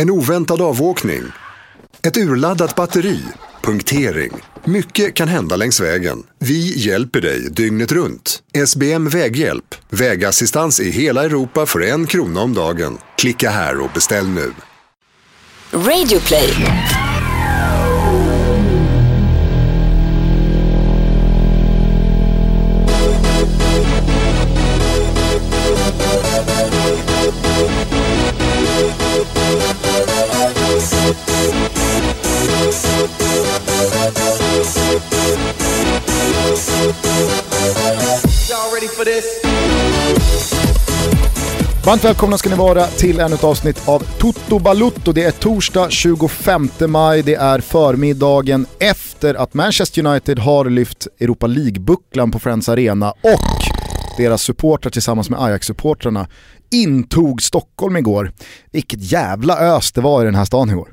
En oväntad avåkning. Ett urladdat batteri. Punktering. Mycket kan hända längs vägen. Vi hjälper dig dygnet runt. SBM Väghjälp. Vägassistans i hela Europa för en krona om dagen. Klicka här och beställ nu. Radioplay. For this? Varmt välkomna ska ni vara till ännu ett avsnitt av Toto Balutto. Det är torsdag 25 maj, det är förmiddagen efter att Manchester United har lyft Europa League-bucklan på Friends Arena och deras supportrar tillsammans med Ajax-supportrarna intog Stockholm igår. Vilket jävla ös det var i den här stan igår.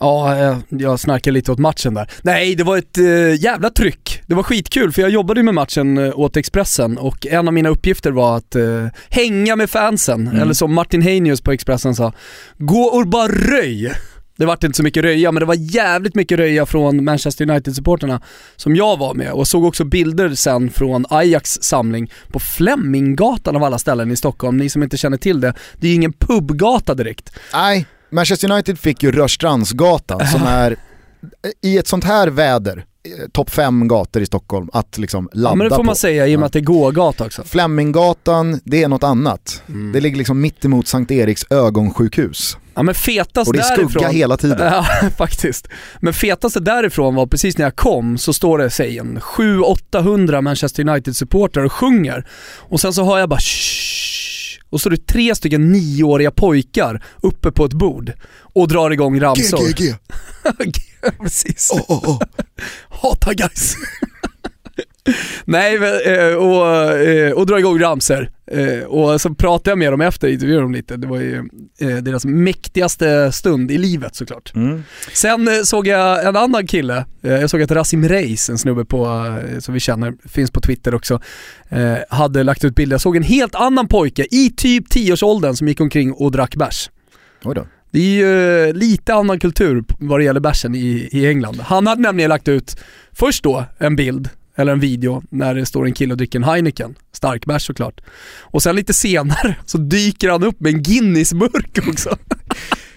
Ja, eh, jag snarkade lite åt matchen där. Nej, det var ett äh, jävla tryck. Det var skitkul för jag jobbade ju med matchen äh, åt Expressen och en av mina uppgifter var att äh, hänga med fansen, eller som Martin Heinius på Expressen sa, gå och bara röj. Det vart inte så mycket röja, men det var jävligt mycket röja från Manchester United-supporterna som jag var med och såg också bilder sen från Ajax samling på Fleminggatan av alla ställen i Stockholm. Ni som inte känner till det, det är ju ingen pubgata direkt. Nej, Manchester United fick ju Rörstrandsgatan som är i ett sånt här väder, eh, topp fem gator i Stockholm att liksom ladda Ja men det får man på. säga i och med att det är gågata också. Fleminggatan, det är något annat. Mm. Det ligger liksom mitt emot Sankt Eriks ögonsjukhus. Ja men fetast Och det är skugga därifrån, hela tiden. Ja faktiskt. Men fetaste därifrån var precis när jag kom så står det säg en 700-800 Manchester United-supportrar och sjunger. Och sen så har jag bara Shh. Och så är det tre stycken nioåriga pojkar uppe på ett bord och drar igång ramsor. GGG. precis. Oh, oh, oh. Hata guys. Nej, eh, och, eh, och drar igång ramsor. Eh, Och så pratade jag med dem efter, intervjuade dem lite. Det var ju deras mäktigaste stund i livet såklart. Mm. Sen såg jag en annan kille, jag såg att Rasim Reis, en snubbe på, som vi känner, finns på Twitter också, hade lagt ut bilder. Jag såg en helt annan pojke i typ 10-årsåldern som gick omkring och drack bärs. Oj då. Det är ju lite annan kultur vad det gäller bärsen i, i England. Han hade nämligen lagt ut, först då, en bild, eller en video, när det står en kille och dricker en Heineken. Stark bärs såklart. Och sen lite senare så dyker han upp med en Guinness-burk också.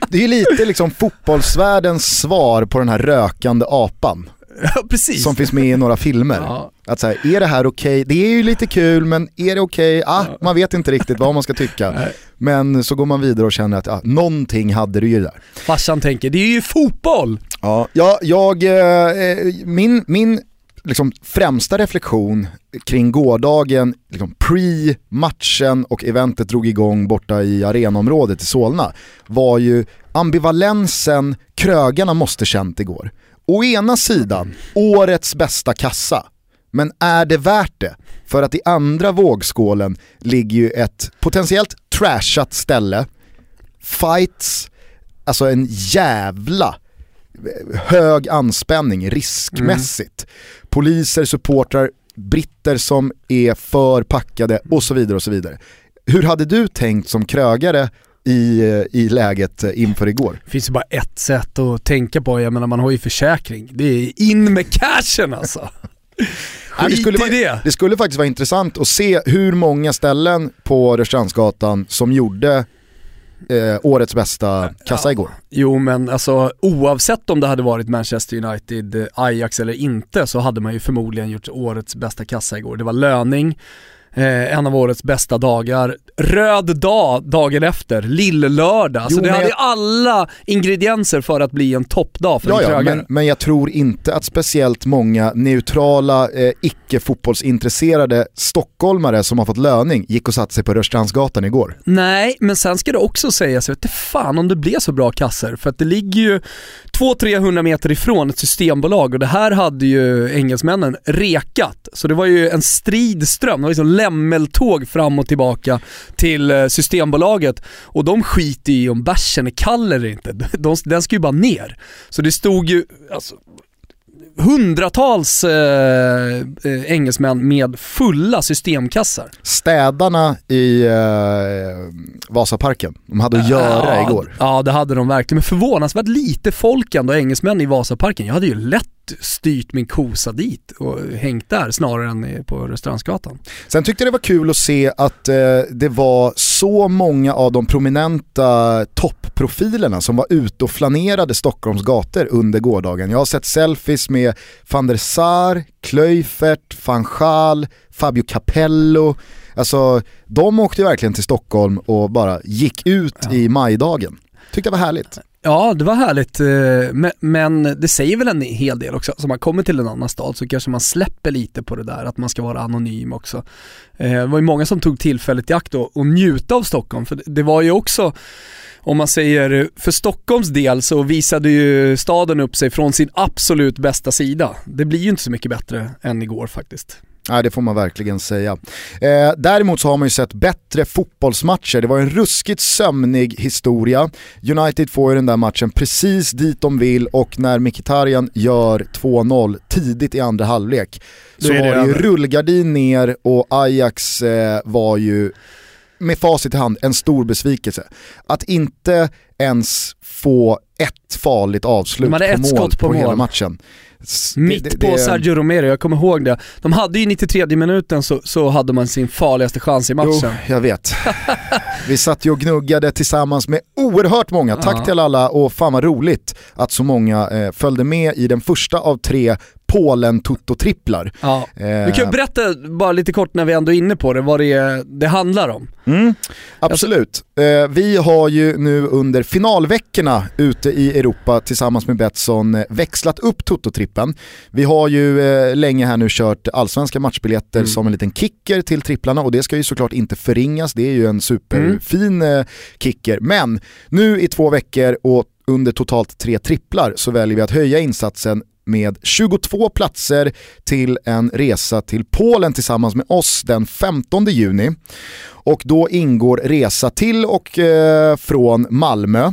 Det är ju lite liksom fotbollsvärldens svar på den här rökande apan ja, precis. som finns med i några filmer. Ja. Att så här, är det här okej? Det är ju lite kul men är det okej? Ah, man vet inte riktigt vad man ska tycka. Nej. Men så går man vidare och känner att ah, någonting hade du ju där. Farsan tänker, det är ju fotboll! Ja, jag, jag eh, min, min liksom främsta reflektion kring gårdagen, liksom pre-matchen och eventet drog igång borta i arenaområdet i Solna, var ju ambivalensen krögarna måste känt igår. Å ena sidan, årets bästa kassa. Men är det värt det? För att i andra vågskålen ligger ju ett potentiellt trashat ställe, fights, alltså en jävla eh, hög anspänning riskmässigt. Mm. Poliser, supportrar, britter som är för packade och så vidare och så vidare. Hur hade du tänkt som krögare i, i läget inför igår? Det finns ju bara ett sätt att tänka på, jag menar man har ju försäkring. Det är in med cashen alltså. Ja, Skit skulle vara, det. det skulle faktiskt vara intressant att se hur många ställen på Rörstrandsgatan som gjorde eh, årets bästa kassa igår. Jo men alltså oavsett om det hade varit Manchester United, eh, Ajax eller inte så hade man ju förmodligen gjort årets bästa kassa igår. Det var löning, eh, en av årets bästa dagar, röd dag dagen efter, lill-lördag. Så det hade jag- alla ingredienser för att bli en toppdag för Ja, en ja, men, men jag tror inte att speciellt många neutrala, eh, icke-fotbollsintresserade stockholmare som har fått löning gick och satte sig på Rörstrandsgatan igår. Nej, men sen ska det också sägas, jag vet inte fan om det blev så bra kasser för att det ligger ju 200-300 meter ifrån ett systembolag och det här hade ju engelsmännen rekat. Så det var ju en stridström, det var liksom lämmeltåg fram och tillbaka till eh, Systembolaget och de skiter i om bärsen är kall eller inte. De, den ska ju bara ner. Så det stod ju, alltså, hundratals eh, eh, engelsmän med fulla systemkassar. Städarna i eh, Vasaparken, de hade att göra ja, igår. Ja det hade de verkligen, men förvånansvärt lite folk ändå, engelsmän i Vasaparken. Jag hade ju lätt styrt min kosa dit och hängt där snarare än på Restaurangsgatan. Sen tyckte jag det var kul att se att eh, det var så många av de prominenta toppprofilerna som var ute och flanerade Stockholms gator under gårdagen. Jag har sett selfies med van der Sar, Klöifert, van Schaal, Fabio Capello. Alltså de åkte verkligen till Stockholm och bara gick ut ja. i majdagen. Tyckte det var härligt. Ja, det var härligt, eh, men det säger väl en hel del också. Så man kommer till en annan stad så kanske man släpper lite på det där att man ska vara anonym också. Eh, det var ju många som tog tillfället i akt och njuta av Stockholm, för det var ju också om man säger för Stockholms del så visade ju staden upp sig från sin absolut bästa sida. Det blir ju inte så mycket bättre än igår faktiskt. Nej, det får man verkligen säga. Eh, däremot så har man ju sett bättre fotbollsmatcher. Det var en ruskigt sömnig historia. United får ju den där matchen precis dit de vill och när Mkhitaryan gör 2-0 tidigt i andra halvlek så var det ju rullgardin ner och Ajax eh, var ju med facit i hand en stor besvikelse. Att inte ens få ett farligt avslut på mål på, på hela matchen. Mitt det, på det, Sergio Romero, jag kommer ihåg det. De hade ju 93 minuten så, så hade man sin farligaste chans i matchen. Jo, jag vet. Vi satt ju och gnuggade tillsammans med oerhört många. Tack ja. till alla och fan vad roligt att så många eh, följde med i den första av tre Polen Toto-tripplar. Ja. Eh. Du kan berätta bara lite kort när vi ändå är inne på det, vad det, det handlar om. Mm, absolut. Eh, vi har ju nu under finalveckorna ute i Europa tillsammans med Betsson eh, växlat upp Toto-trippen. Vi har ju eh, länge här nu kört allsvenska matchbiljetter mm. som en liten kicker till tripplarna och det ska ju såklart inte förringas, det är ju en superfin mm. kicker. Men nu i två veckor och under totalt tre tripplar så väljer vi att höja insatsen med 22 platser till en resa till Polen tillsammans med oss den 15 juni. Och då ingår resa till och eh, från Malmö.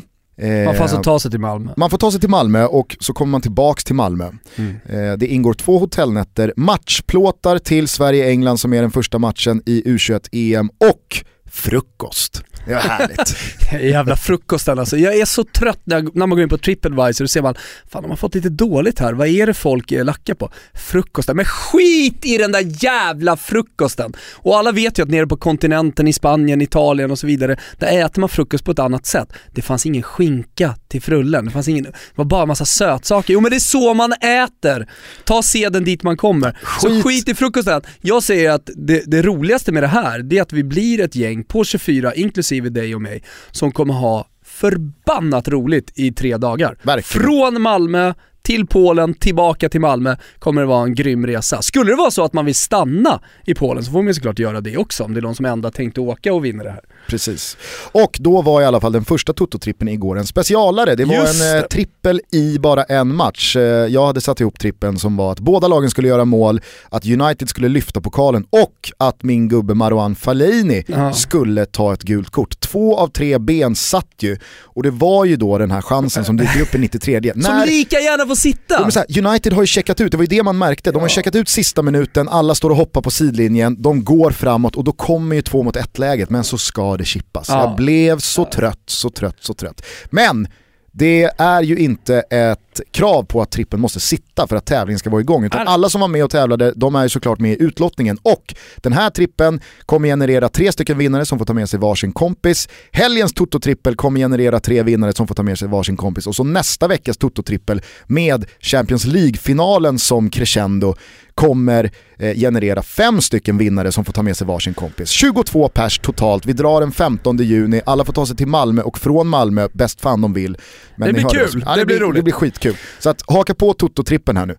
Man får alltså ta sig till Malmö? Man får ta sig till Malmö och så kommer man tillbaks till Malmö. Mm. Eh, det ingår två hotellnätter, matchplåtar till Sverige-England som är den första matchen i U21-EM och frukost. Det var härligt. Jävla frukosten alltså. Jag är så trött när, när man går in på Tripadvisor och ser man, fan de har fått lite dåligt här, vad är det folk eh, lackar på? Frukosten, men skit i den där jävla frukosten! Och alla vet ju att nere på kontinenten, i Spanien, Italien och så vidare, där äter man frukost på ett annat sätt. Det fanns ingen skinka till frullen, det fanns ingen, det var bara en massa sötsaker. Jo men det är så man äter! Ta seden dit man kommer. Skit. Så skit i frukosten. Jag säger att det, det roligaste med det här, det är att vi blir ett gäng på 24, inklusive dig och mig, som kommer ha förbannat roligt i tre dagar. Verkligen. Från Malmö till Polen, tillbaka till Malmö, kommer det vara en grym resa. Skulle det vara så att man vill stanna i Polen så får man såklart göra det också om det är någon som ändå tänkt åka och vinna det här. Precis. Och då var i alla fall den första Toto-trippen igår en specialare. Det var Just en eh, trippel i bara en match. Eh, jag hade satt ihop trippen som var att båda lagen skulle göra mål, att United skulle lyfta pokalen och att min gubbe Marwan Fellaini Aha. skulle ta ett gult kort. Två av tre ben satt ju och det var ju då den här chansen som dyker upp i 93. Som När... lika gärna får sitta! Här, United har ju checkat ut, det var ju det man märkte. De har checkat ut sista minuten, alla står och hoppar på sidlinjen, de går framåt och då kommer ju två mot ett läget men så ska det chippas. Ja. Jag blev så trött, så trött, så trött. Men det är ju inte ett krav på att trippen måste sitta för att tävlingen ska vara igång. Utan alla som var med och tävlade, de är ju såklart med i utlottningen. Och den här trippen kommer generera tre stycken vinnare som får ta med sig varsin kompis. Helgens Toto-trippel kommer generera tre vinnare som får ta med sig varsin kompis. Och så nästa veckas Toto-trippel med Champions League-finalen som crescendo kommer eh, generera fem stycken vinnare som får ta med sig varsin kompis. 22 pers totalt, vi drar den 15 juni, alla får ta sig till Malmö och från Malmö, bäst fan de vill. Men det blir kul, ja, det, det, blir roligt. Det blir skitkul. Så att haka på Toto-trippen här nu.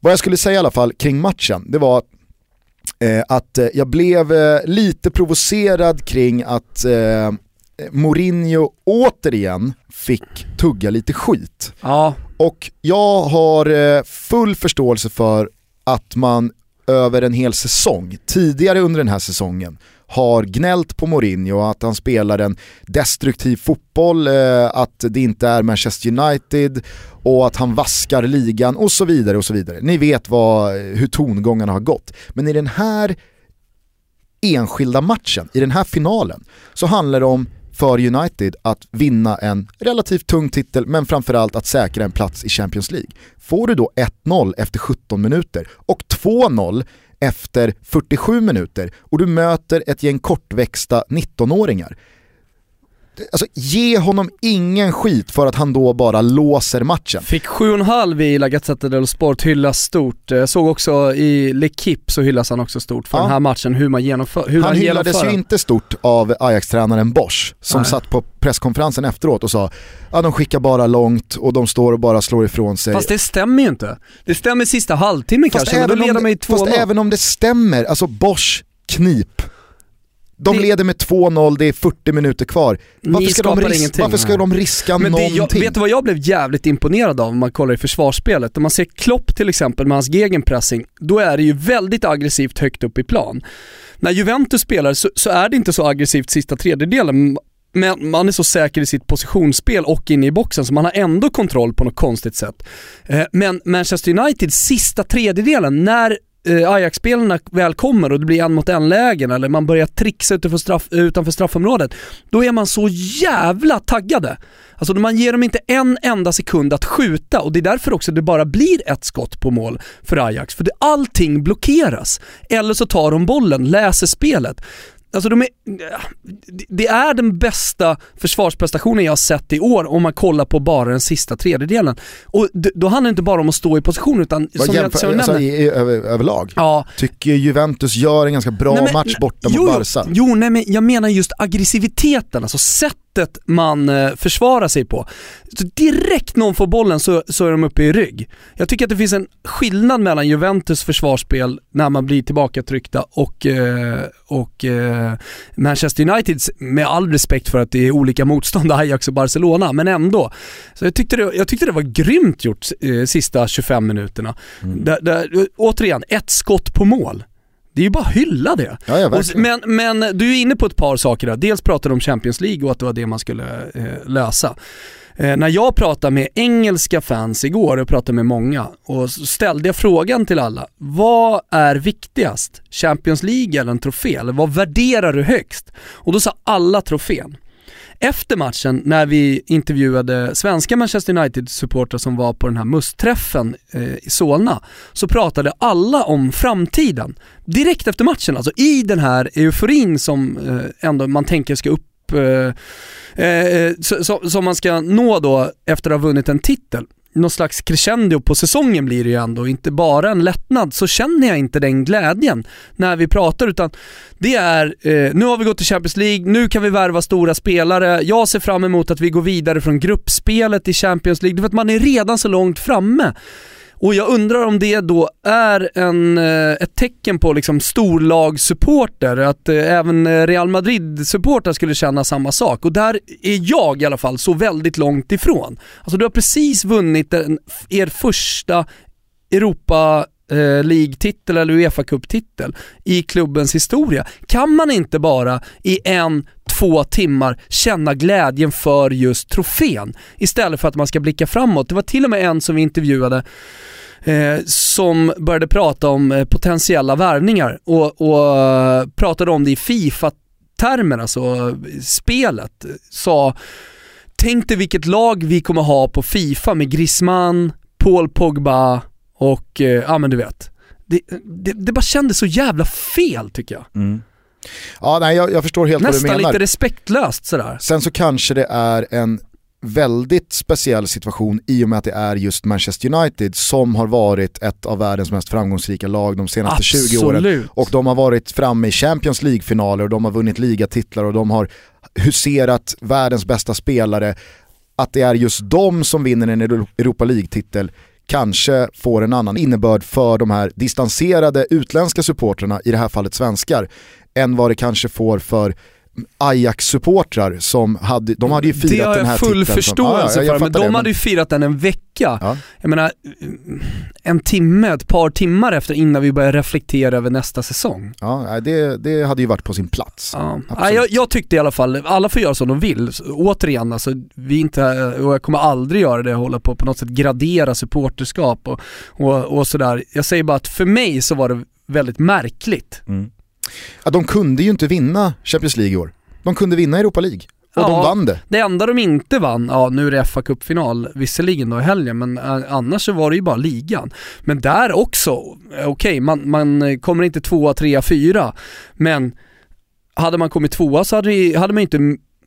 Vad jag skulle säga i alla fall kring matchen, det var eh, att eh, jag blev eh, lite provocerad kring att eh, Mourinho återigen fick tugga lite skit. Ja. Och jag har eh, full förståelse för att man över en hel säsong, tidigare under den här säsongen, har gnällt på Mourinho, att han spelar en destruktiv fotboll, eh, att det inte är Manchester United och att han vaskar ligan och så vidare och så vidare. Ni vet vad, eh, hur tongångarna har gått. Men i den här enskilda matchen, i den här finalen, så handlar det om för United att vinna en relativt tung titel men framförallt att säkra en plats i Champions League. Får du då 1-0 efter 17 minuter och 2-0 efter 47 minuter och du möter ett gäng kortväxta 19-åringar Alltså ge honom ingen skit för att han då bara låser matchen. Fick 7,5 i La Gazzetta dello Sport hyllas stort. Jag såg också i L'Equipe så hyllas han också stort för ja. den här matchen, hur man genomför hur Han hyllades ju inte stort av Ajax-tränaren Bosch som Nej. satt på presskonferensen efteråt och sa ja de skickar bara långt och de står och bara slår ifrån sig. Fast det stämmer ju inte. Det stämmer sista halvtimmen kanske, men då leder man ju 2-0. Fast även om det stämmer, alltså Bosch knip de det... leder med 2-0, det är 40 minuter kvar. Varför ska, de, ris varför ska de riska Men någonting? Jag, vet du vad jag blev jävligt imponerad av om man kollar i försvarsspelet? Om man ser Klopp till exempel med hans gegenpressing, då är det ju väldigt aggressivt högt upp i plan. När Juventus spelar så, så är det inte så aggressivt sista tredjedelen, men man är så säker i sitt positionsspel och inne i boxen så man har ändå kontroll på något konstigt sätt. Eh, men Manchester United, sista tredjedelen, när Eh, Ajax-spelarna väl kommer och det blir en mot en lägen eller man börjar trixa utanför, straff, utanför straffområdet, då är man så jävla taggade. Alltså man ger dem inte en enda sekund att skjuta och det är därför också det bara blir ett skott på mål för Ajax. För det, allting blockeras. Eller så tar de bollen, läser spelet. Alltså de är, det är den bästa försvarsprestationen jag har sett i år om man kollar på bara den sista tredjedelen. Och då handlar det inte bara om att stå i position utan Vad som jämför, jag, som alltså, i, över, överlag? Ja. Tycker Juventus gör en ganska bra nej, men, match borta jo, mot Barca? Jo, nej men jag menar just aggressiviteten, alltså sätt sättet man eh, försvarar sig på. Så direkt någon får bollen så, så är de uppe i rygg. Jag tycker att det finns en skillnad mellan Juventus försvarsspel när man blir tillbakatryckta och, eh, och eh, Manchester Uniteds, med all respekt för att det är olika motstånd, Ajax och Barcelona, men ändå. Så jag tyckte det, jag tyckte det var grymt gjort sista 25 minuterna. Mm. Där, där, återigen, ett skott på mål. Det är ju bara att hylla det. Ja, ja, men, men du är inne på ett par saker där. Dels pratar du om Champions League och att det var det man skulle eh, lösa. Eh, när jag pratade med engelska fans igår, och pratade med många, och ställde jag frågan till alla. Vad är viktigast? Champions League eller en trofé? Eller vad värderar du högst? Och då sa alla trofén. Efter matchen när vi intervjuade svenska Manchester United-supportrar som var på den här MUST-träffen eh, i Solna, så pratade alla om framtiden. Direkt efter matchen, alltså i den här euforin som eh, ändå man tänker ska upp eh, eh som man ska nå då efter att ha vunnit en titel någon slags crescendo på säsongen blir det ju ändå, inte bara en lättnad, så känner jag inte den glädjen när vi pratar utan det är, eh, nu har vi gått till Champions League, nu kan vi värva stora spelare, jag ser fram emot att vi går vidare från gruppspelet i Champions League, för att man är redan så långt framme. Och jag undrar om det då är en, eh, ett tecken på liksom storlagssupporter, att eh, även eh, Real Madrid-supportrar skulle känna samma sak. Och där är jag i alla fall så väldigt långt ifrån. Alltså du har precis vunnit en, er första Europa Eh, league-titel eller Uefa Cup-titel i klubbens historia. Kan man inte bara i en, två timmar känna glädjen för just trofén istället för att man ska blicka framåt? Det var till och med en som vi intervjuade eh, som började prata om eh, potentiella värvningar och, och uh, pratade om det i Fifa-termer, alltså spelet. Sa, tänk dig vilket lag vi kommer ha på Fifa med Griezmann, Paul Pogba och, eh, ja men du vet. Det, det, det, bara kändes så jävla fel tycker jag. Mm. Ja, nej, jag, jag, förstår helt Nästan vad du menar. Nästan lite respektlöst sådär. Sen så kanske det är en väldigt speciell situation i och med att det är just Manchester United som har varit ett av världens mest framgångsrika lag de senaste Absolut. 20 åren. Och de har varit framme i Champions League-finaler och de har vunnit ligatitlar och de har huserat världens bästa spelare. Att det är just de som vinner en Europa League-titel kanske får en annan innebörd för de här distanserade utländska supportrarna, i det här fallet svenskar, än vad det kanske får för Ajax-supportrar som hade, de hade ju firat den här titeln. Det har jag full förståelse som, ah, ja, för, men de det, hade ju firat den en vecka. Ja. Jag menar, en timme, ett par timmar efter innan vi börjar reflektera över nästa säsong. Ja, det, det hade ju varit på sin plats. Ja. Ja, jag, jag tyckte i alla fall, alla får göra som de vill. Återigen, alltså, vi inte, och jag kommer aldrig göra det, hålla på på något sätt gradera supporterskap och, och, och sådär. Jag säger bara att för mig så var det väldigt märkligt. Mm. Ja, de kunde ju inte vinna Champions League i år. De kunde vinna Europa League. Och de Ja. vann det. Det enda de inte vann, ja nu är det fa Cup-final visserligen då i helgen, men eh, annars så var det ju bara ligan. Men där också, eh, okej man, man eh, kommer inte tvåa, trea, fyra, men hade man kommit tvåa så hade, hade man inte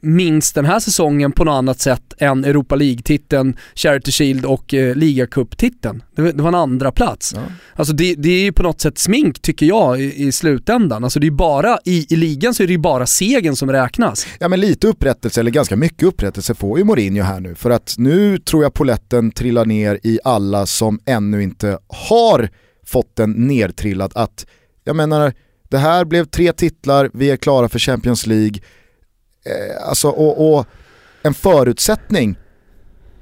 m- minst den här säsongen på något annat sätt än Europa League-titeln, Charity Shield och eh, Ligacup-titeln. Det, det var en andra plats. Ja. Alltså det, det är ju på något sätt smink tycker jag i, i slutändan. Alltså det är bara, i, i ligan så är det ju bara segern som räknas. Ja men lite upprättelse, eller ganska mycket upprättelse får ju Mourinho här nu. För att nu tror jag poletten trillar ner i alla som ännu inte har fått den nertrillad. Att, jag menar, det här blev tre titlar, vi är klara för Champions League. Eh, alltså, och, och en förutsättning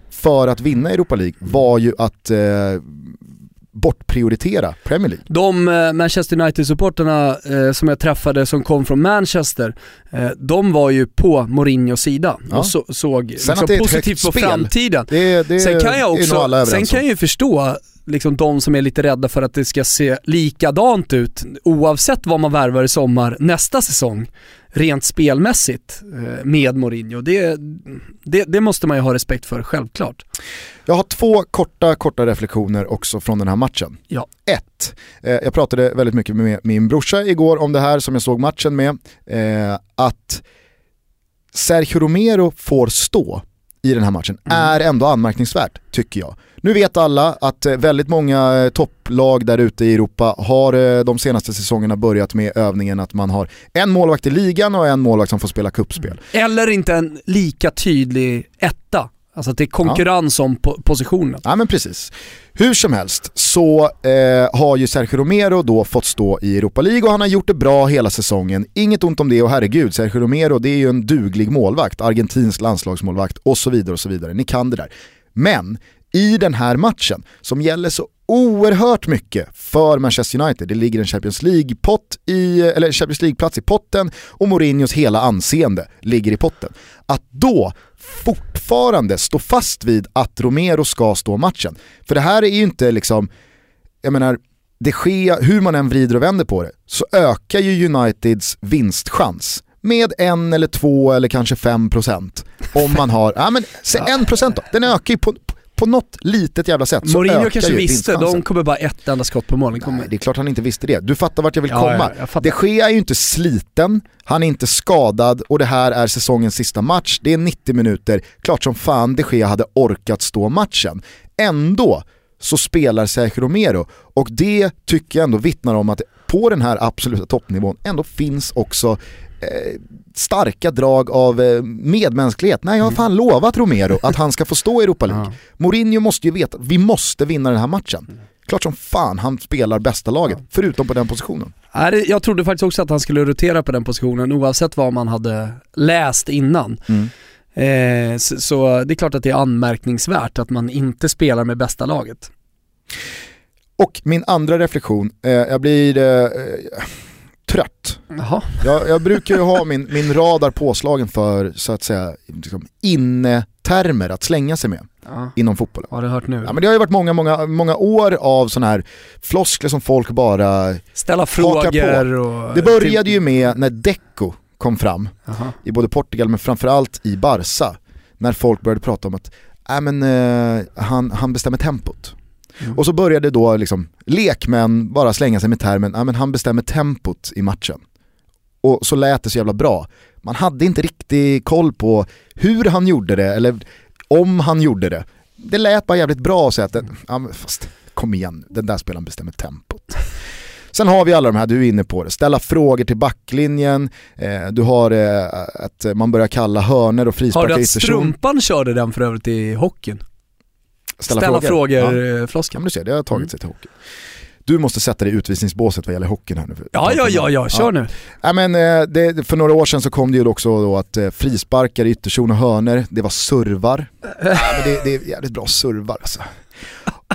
för att vinna Europa League var ju att eh, bortprioritera Premier League. De eh, Manchester United-supporterna eh, som jag träffade som kom från Manchester, eh, de var ju på Mourinhos sida Ja. och så, såg liksom positivt på spel, framtiden. Det, det Sen kan jag också, sen kan jag ju förstå liksom de som är lite rädda för att det ska se likadant ut oavsett vad man värvar i sommar nästa säsong rent spelmässigt eh, med Mourinho. Det, det, det måste man ju ha respekt för, självklart. Jag har två korta, korta reflektioner också från den här matchen. Ja. Ett, eh, jag pratade väldigt mycket med min brorsa igår om det här som jag såg matchen med. Eh, att Sergio Romero får stå i den här matchen är ändå anmärkningsvärt, tycker jag. Nu vet alla att eh, väldigt många eh, topplag där ute i Europa har eh, de senaste säsongerna börjat med övningen att man har en målvakt i ligan och en målvakt som får spela kuppspel. Eller inte en lika tydlig etta. Alltså att det är konkurrens om po- positionen. Ja men precis. Hur som helst så eh, har ju Sergio Romero då fått stå i Europa League och han har gjort det bra hela säsongen. Inget ont om det och herregud, Sergio Romero det är ju en duglig målvakt, argentinsk landslagsmålvakt och så vidare och så vidare. Ni kan det där. Men i den här matchen som gäller så oerhört mycket för Manchester United. Det ligger en Champions League-plats i, eller Champions League-plats i potten och Mourinhos hela anseende ligger i potten. Att då fortfarande stå fast vid att Romero ska stå matchen. För det här är ju inte liksom, jag menar, det sker, hur man än vrider och vänder på det, så ökar ju Uniteds vinstchans med en eller två eller kanske fem procent. Om man har, ja men se en procent då, den ökar ju på, på något litet jävla sätt. Så Mourinho ökar kanske ju visste, de kommer bara ett enda skott på mål. Kommer... Nej, det är klart han inte visste det. Du fattar vart jag vill Ja, komma. ja, jag. De Gea är ju inte sliten, han är inte skadad och det här är säsongens sista match. Det är 90 minuter. Klart som fan De Gea hade orkat stå matchen. Ändå så spelar Sergio Romero och det tycker jag ändå vittnar om att på den här absoluta toppnivån ändå finns också eh, starka drag av eh, medmänsklighet. Nej, jag har fan lovat Romero att han ska få stå i Europa League. Mourinho måste ju veta att vi måste vinna den här matchen. Klart som fan han spelar bästa laget, förutom på den positionen. Jag trodde faktiskt också att han skulle rotera på den positionen oavsett vad man hade läst innan. Mm. Eh, så, så det är klart att det är anmärkningsvärt att man inte spelar med bästa laget. Och min andra reflektion, eh, jag blir eh, trött. Jaha. Jag, jag brukar ju ha min, min radar påslagen för så att säga liksom, innetermer att slänga sig med Ja. inom fotbollen. Har du hört nu? Ja, men det har ju varit många, många, många år av sådana här floskler som folk bara... Ställa på. frågor och... Det började ju med när Deco kom fram Jaha. i både Portugal men framförallt i Barca. När folk började prata om att äh, men, eh, han, han bestämmer tempot. Mm. Och så började då liksom lekmän bara slänga sig med termen, äh, men han bestämmer tempot i matchen. Och så lät det så jävla bra. Man hade inte riktigt koll på hur han gjorde det eller om han gjorde det. Det lät bara jävligt bra att säga att, ja, men fast kom igen den där spelaren bestämmer tempot. Sen har vi alla de här, du är inne på det, ställa frågor till backlinjen, eh, du har eh, att man börjar kalla hörner och Har frisparkar du i att. Strumpan körde den för övrigt i hockeyn? Ställa, frågor, Ja. eh, Ja men du ser, det har tagit Mm. sig till hockey. Du måste sätta dig i utvisningsbåset vad gäller hockeyn här nu. Ja, ja, ja, ja, kör nu. Ja, men, eh, det, för några år sedan så kom det ju också då att eh, frisparkar i ytterzon och hörner, det var servar. Ja, det, det är jävligt bra servar alltså.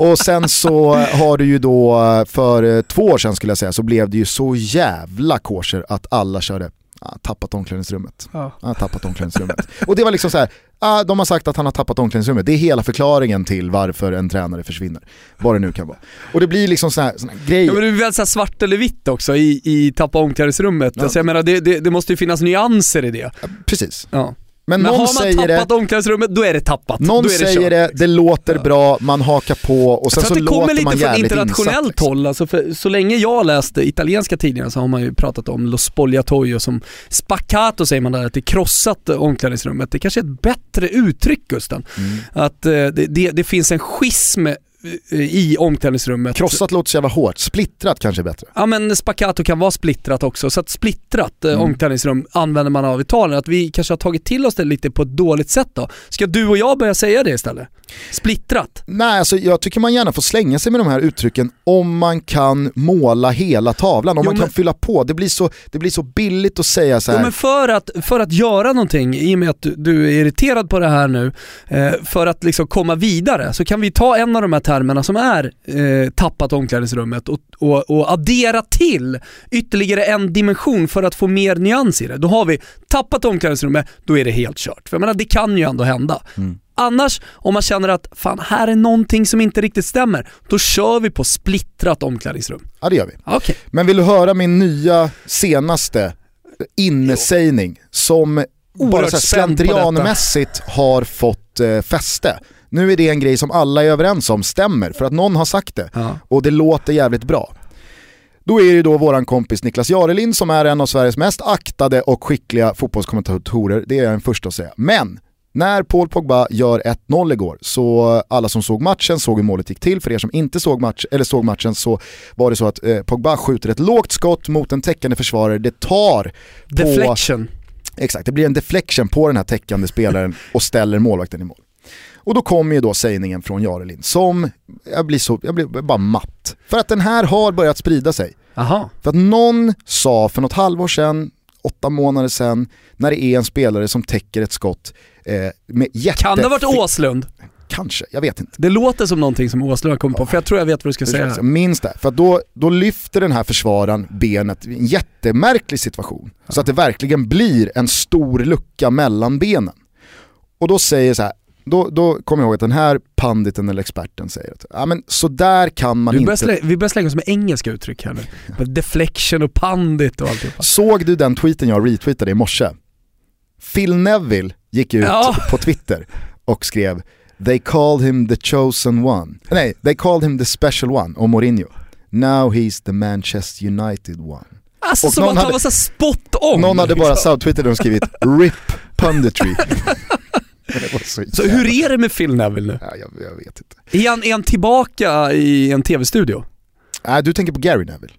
Och sen så har du ju då, för eh, två år sedan skulle jag säga, så blev det ju så jävla kosher att alla körde ah, tappat omklädningsrummet. Ja. Ah, tappat omklädningsrummet. Och det var liksom så här, ah, de har sagt att han har tappat omklädningsrummet. Det är hela förklaringen till varför en tränare försvinner. Vad det nu kan vara. Och det blir liksom såna här, grejer. Ja men det är väl så här svart eller vitt också i, i tappa omklädningsrummet. Ja. Alltså jag menar det, det, det måste ju finnas nyanser i det. Precis. Ja. Men, Men någon har man säger det, tappat omklädningsrummet, då är det tappat. någon det säger kört. det, det låter bra, man hakar på och sen så tror att det kommer låter lite man från jävligt internationellt insatt. Håll. Alltså för så länge jag läste italienska tidningar så har man ju pratat om Lo Spogliatoio som spaccato säger man där, att det krossat omklädningsrummet. Det kanske är ett bättre uttryck Gusten. Mm. Att eh, det, det, det finns en schism i omklädningsrummet. Krossat låter så jävla hårt, splittrat kanske är bättre. Ja men spaccato kan vara splittrat också, så att splittrat eh, Mm. omklädningsrum använder man av i Italien. Att vi kanske har tagit till oss det lite på ett dåligt sätt då. Ska du och jag börja säga det istället? Splittrat? Nej, alltså jag tycker man gärna får slänga sig med de här uttrycken om man kan måla hela tavlan, om Jo, man men- kan fylla på. Det blir så, det blir så billigt att säga så här. Jo men för att, för att göra någonting, i och med att du, du är irriterad på det här nu, eh, för att liksom komma vidare så kan vi ta en av de här termerna som är eh, tappat omklädningsrummet och, och, och addera till ytterligare en dimension för att få mer nyans i det. Då har vi tappat omklädningsrummet, då är det helt kört. För jag menar det kan ju ändå hända. Mm. Annars, om man känner att fan här är någonting som inte riktigt stämmer, då kör vi på splittrat omklädningsrum. Ja det gör vi. Okej. Men vill du höra min nya senaste innesägning som bara Oerhört slentrianmässigt har fått eh, fäste. Nu är det en grej som alla är överens om stämmer för att någon har sagt det Ja. och det låter jävligt bra. Då är det då våran kompis Niklas Jarelin som är en av Sveriges mest aktade och skickliga fotbollskommentatorer, det är jag den första att säga. Men när Paul Pogba gör 1-0 igår, så alla som såg matchen såg hur målet gick till. För er som inte såg, match, eller såg matchen så var det så att eh, Pogba skjuter ett lågt skott mot en täckande försvarare. Det tar på... Deflection. Exakt, det blir en deflection på den här täckande spelaren och ställer målvakten i mål. Och då kommer ju då sägningen från Jarelin som, jag blir, så, jag blir bara matt. För att den här har börjat sprida sig. Aha. För att någon sa för något halvår sedan, åtta månader sedan, när det är en spelare som täcker ett skott eh, med jätte... Kan det ha varit Åslund? Kanske, jag vet inte. Det låter som någonting som Åslund har kommit på, för jag tror jag vet vad du ska säga. Jag minns det, för då, då lyfter den här försvararen benet i en jättemärklig situation. Så att det verkligen blir en stor lucka mellan benen. Och då säger så här, då, då kommer jag ihåg att den här panditen eller experten säger att ja, men så där kan man börjar, inte... slä, vi börjar slänga oss med engelska uttryck här nu. Deflection och pandit och alltihopa. Såg du den tweeten jag retweetade i morse? Phil Neville gick ut Ja. på Twitter och skrev “They called him the chosen one”. Nej, “They called him the special one” om Mourinho. “Now he's the Manchester United one”. Alltså Och som att han hade- var så spot on. Någon hade bara liksom. subtweetat och skrivit “RIP punditry”. så, Så hur är det med Phil Neville nu? Ja, jag, jag vet inte. Är han, är han tillbaka i en tv-studio? Nej, du tänker på Gary Neville.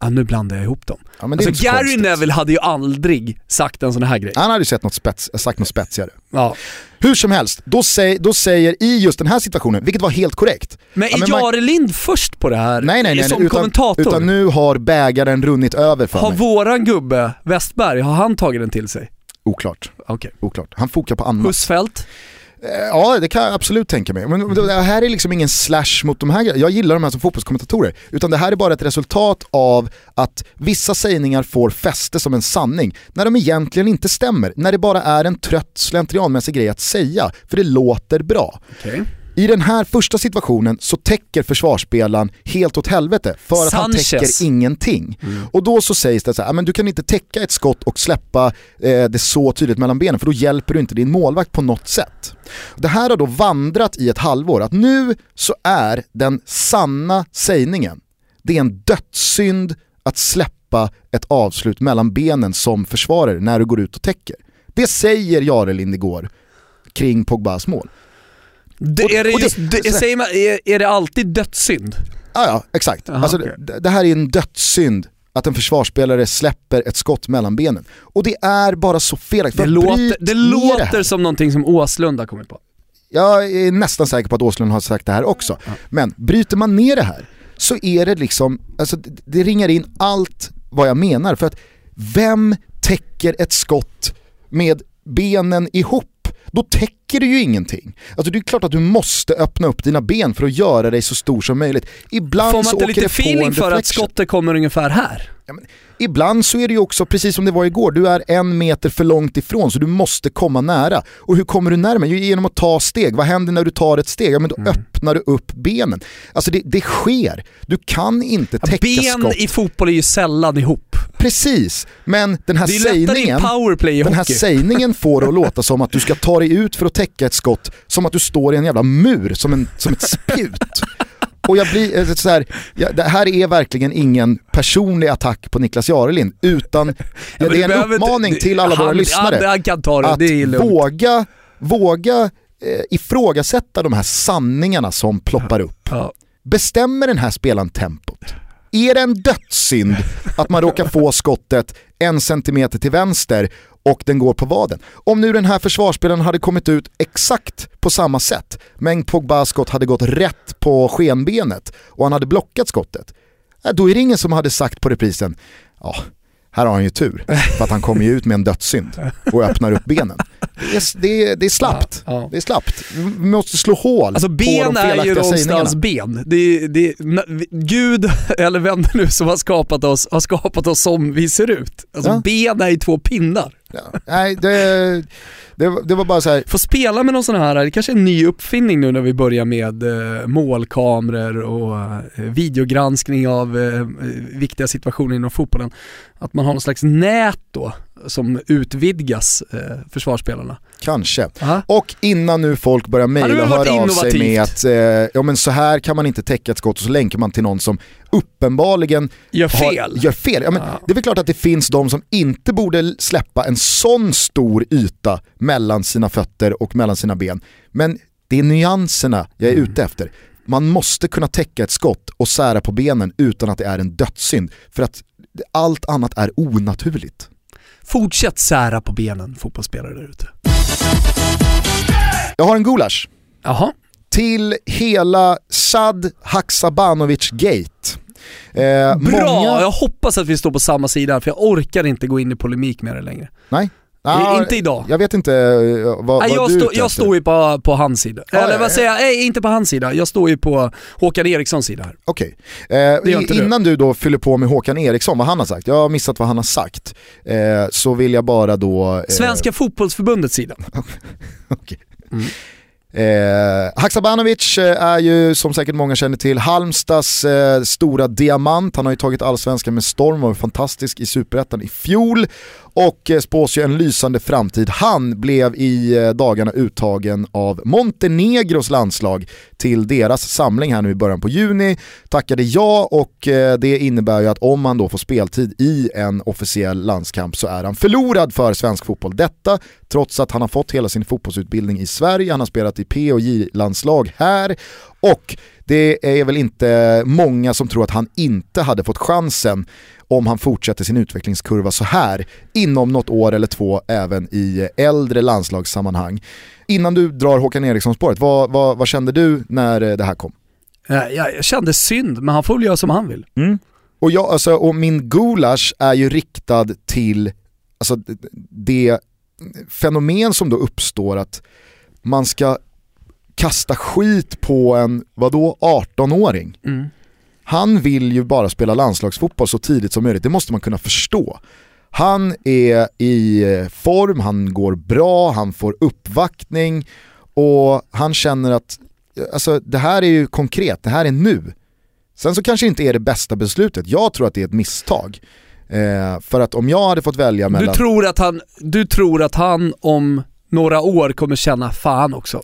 Ja, nu blandar jag ihop dem. Ja, Alltså Gary konstigt. Neville hade ju aldrig sagt en sån här grej. Han hade ju sett något spets, sagt något spetsigare. Ja. Hur som helst, då, säg, då säger i just den här situationen, vilket var helt korrekt, Men Ja, är man- Jare Lind först på det här Nej nej nej, som utan, kommentator? utan nu har bägaren runnit över för har mig. våran gubbe Westberg, har han tagit den till sig? Oklart. Okej. Oklart. Han fokar på annat. Husfeldt? Eh, Ja det kan jag absolut tänka mig. Men det här är liksom ingen slash mot de här. Jag gillar de här som fotbollskommentatorer. Utan det här är bara ett resultat av att vissa sägningar får fäste som en sanning när de egentligen inte stämmer. När det bara är en trött slentrianmässig grej att säga, för det låter bra. Okej. I den här första situationen så täcker försvarsspelaren helt åt helvete för att han Sanchez. täcker ingenting. Och då så sägs det så här, "Ah, men du kan inte täcka ett skott och släppa eh, det så tydligt mellan benen för då hjälper du inte din målvakt på något sätt. Det här har då vandrat i ett halvår, att nu så är den sanna sägningen, det är en dödssynd att släppa ett avslut mellan benen som försvarare när du går ut och täcker. Det säger Jarelind igår kring Pogbas mål. Det, Och- är, det det- just, det, så- säger man, är, är det alltid dödssynd? Ja, ja exakt. Aha, alltså, okej. det, det här är en dödssynd att en försvarsspelare släpper ett skott mellan benen. Och det är bara så felaktigt. Det, låter, det låter som någonting som Åslund har kommit på. Jag är nästan säker på att Åslund har sagt det här också. Men bryter man ner det här så är det liksom, alltså det, det ringar in allt vad jag menar. För att vem täcker ett skott med benen ihop? Då täcker du ju ingenting. Alltså det är klart att du måste öppna upp dina ben för att göra dig så stor som möjligt. Ibland Får man så inte åker lite det på feeling en för att skottet kommer ungefär här? Ja, men, ibland så är det ju också precis som det var igår, du är en meter för långt ifrån så du måste komma nära. Och hur kommer du närmare? Jo, genom att ta steg. Vad händer när du tar ett steg? Ja men då Mm. öppnar du upp benen. Alltså det, det sker. Du kan inte täcka Ben skott. i fotboll är ju sällan ihop. Precis, men den här sägningen den här sägningen får det att låta som att du ska ta dig ut för att täcka ett skott som att du står i en jävla mur, som, en, som ett spjut. Och jag blir eh, så här, ja, det här är verkligen ingen personlig attack på Niklas Jarelind, utan men det är en behöver inte- uppmaning till alla våra han, lyssnare Han, han kan ta det, att det är lugnt. våga, våga eh, ifrågasätta de här sanningarna som ploppar upp. Ja. Bestämmer den här spelaren tempot? Är det en dödssynd att man råkar få skottet en centimeter till vänster och den går på vaden? Om nu den här försvarsspelaren hade kommit ut exakt på samma sätt, men Pogbas skott hade gått rätt på skenbenet och han hade blockat skottet, ja, då är det ingen som hade sagt på reprisen, ja, här har han ju tur, för att han kommer ju ut med en dödssynd och öppnar upp benen. Det är, det är, det är slappt. Ja, ja. Det är slappt. Vi måste slå hål Alltså på ben de är ju felaktiga någonstans sägningarna. ben. Det, det, Gud, eller vem det nu som har skapat oss, har skapat oss som vi ser ut. Alltså Ja. ben är ju två pinnar. Ja, nej, det, det, var- det var bara så här. Få spela med någon sån här, det kanske är en ny uppfinning nu när vi börjar med eh, målkameror och eh, videogranskning av eh, eh viktiga situationer inom fotbollen. Att man har någon slags nät då som utvidgas, eh, försvarsspelarna. kanske. Aha. Och innan nu folk börjar mejla och höra av sig med att eh, ja, men så här kan man inte täcka ett skott och så länkar man till någon som uppenbarligen Gör fel. Har, gör fel. Ja, men Ja. Det är väl klart att det finns de som inte borde släppa en sån stor yta mellan sina fötter och mellan sina ben. Men det är nyanserna jag är ute efter. Man måste kunna täcka ett skott och sära på benen utan att det är en dödssynd. För att allt annat är onaturligt. Fortsätt sära på benen fotbollsspelare där ute. Jag har en gulasch. Jaha. till hela Sad Haksabanovic Gate. Eh, Bra! Många... Jag hoppas att vi står på samma sida för jag orkar inte gå in i polemik med det längre. Nej. I- inte idag. Jag vet inte eh, vad, Nej, jag, du stå, jag står ju på, på hans sida. Ja, Eller vad säger jag? Nej, inte på hans sida. Jag står ju på Håkan Erikssons sida. Okej. Eh, gör inte du. innan du då fyller på med Håkan Eriksson, vad han har sagt, jag har missat vad han har sagt, eh, så vill jag bara då... Eh, Svenska fotbollsförbundets sida. Okej. Eh, Haksabanovic eh, är ju som säkert många känner till Halmstads eh, stora diamant. Han har ju tagit allsvenskan med storm och var fantastisk i superettan i fjol och eh, spås ju en lysande framtid. Han blev i eh, dagarna uttagen av Montenegros landslag till deras samling här nu i början på juni. Tackade ja och eh, det innebär ju att om han då får speltid i en officiell landskamp så är han förlorad för svensk fotboll. Detta trots att han har fått hela sin fotbollsutbildning i Sverige, han har spelat i P och J-landslag här och det är väl inte många som tror att han inte hade fått chansen om han fortsätter sin utvecklingskurva så här inom något år eller två även i äldre landslagssammanhang. Innan du drar Håkan Eriksson-spåret, vad, vad, vad kände du när det här kom? Eh, Jag, kände synd, men han får väl göra som han vill. Och, jag, alltså, och min gulasch är ju riktad till alltså, det fenomen som då uppstår att man ska kasta skit på en, vadå, 18-åring. Mm. Han vill ju bara spela landslagsfotboll så tidigt som möjligt, det måste man kunna förstå. Han är i eh, form, han går bra, han får uppvaktning och han känner att alltså, det här är ju konkret, det här är nu. Sen så kanske det inte är det bästa beslutet, jag tror att det är ett misstag. Eh, för att om jag hade fått välja mellan... Du, tror att han, du tror att han om några år kommer känna fan också.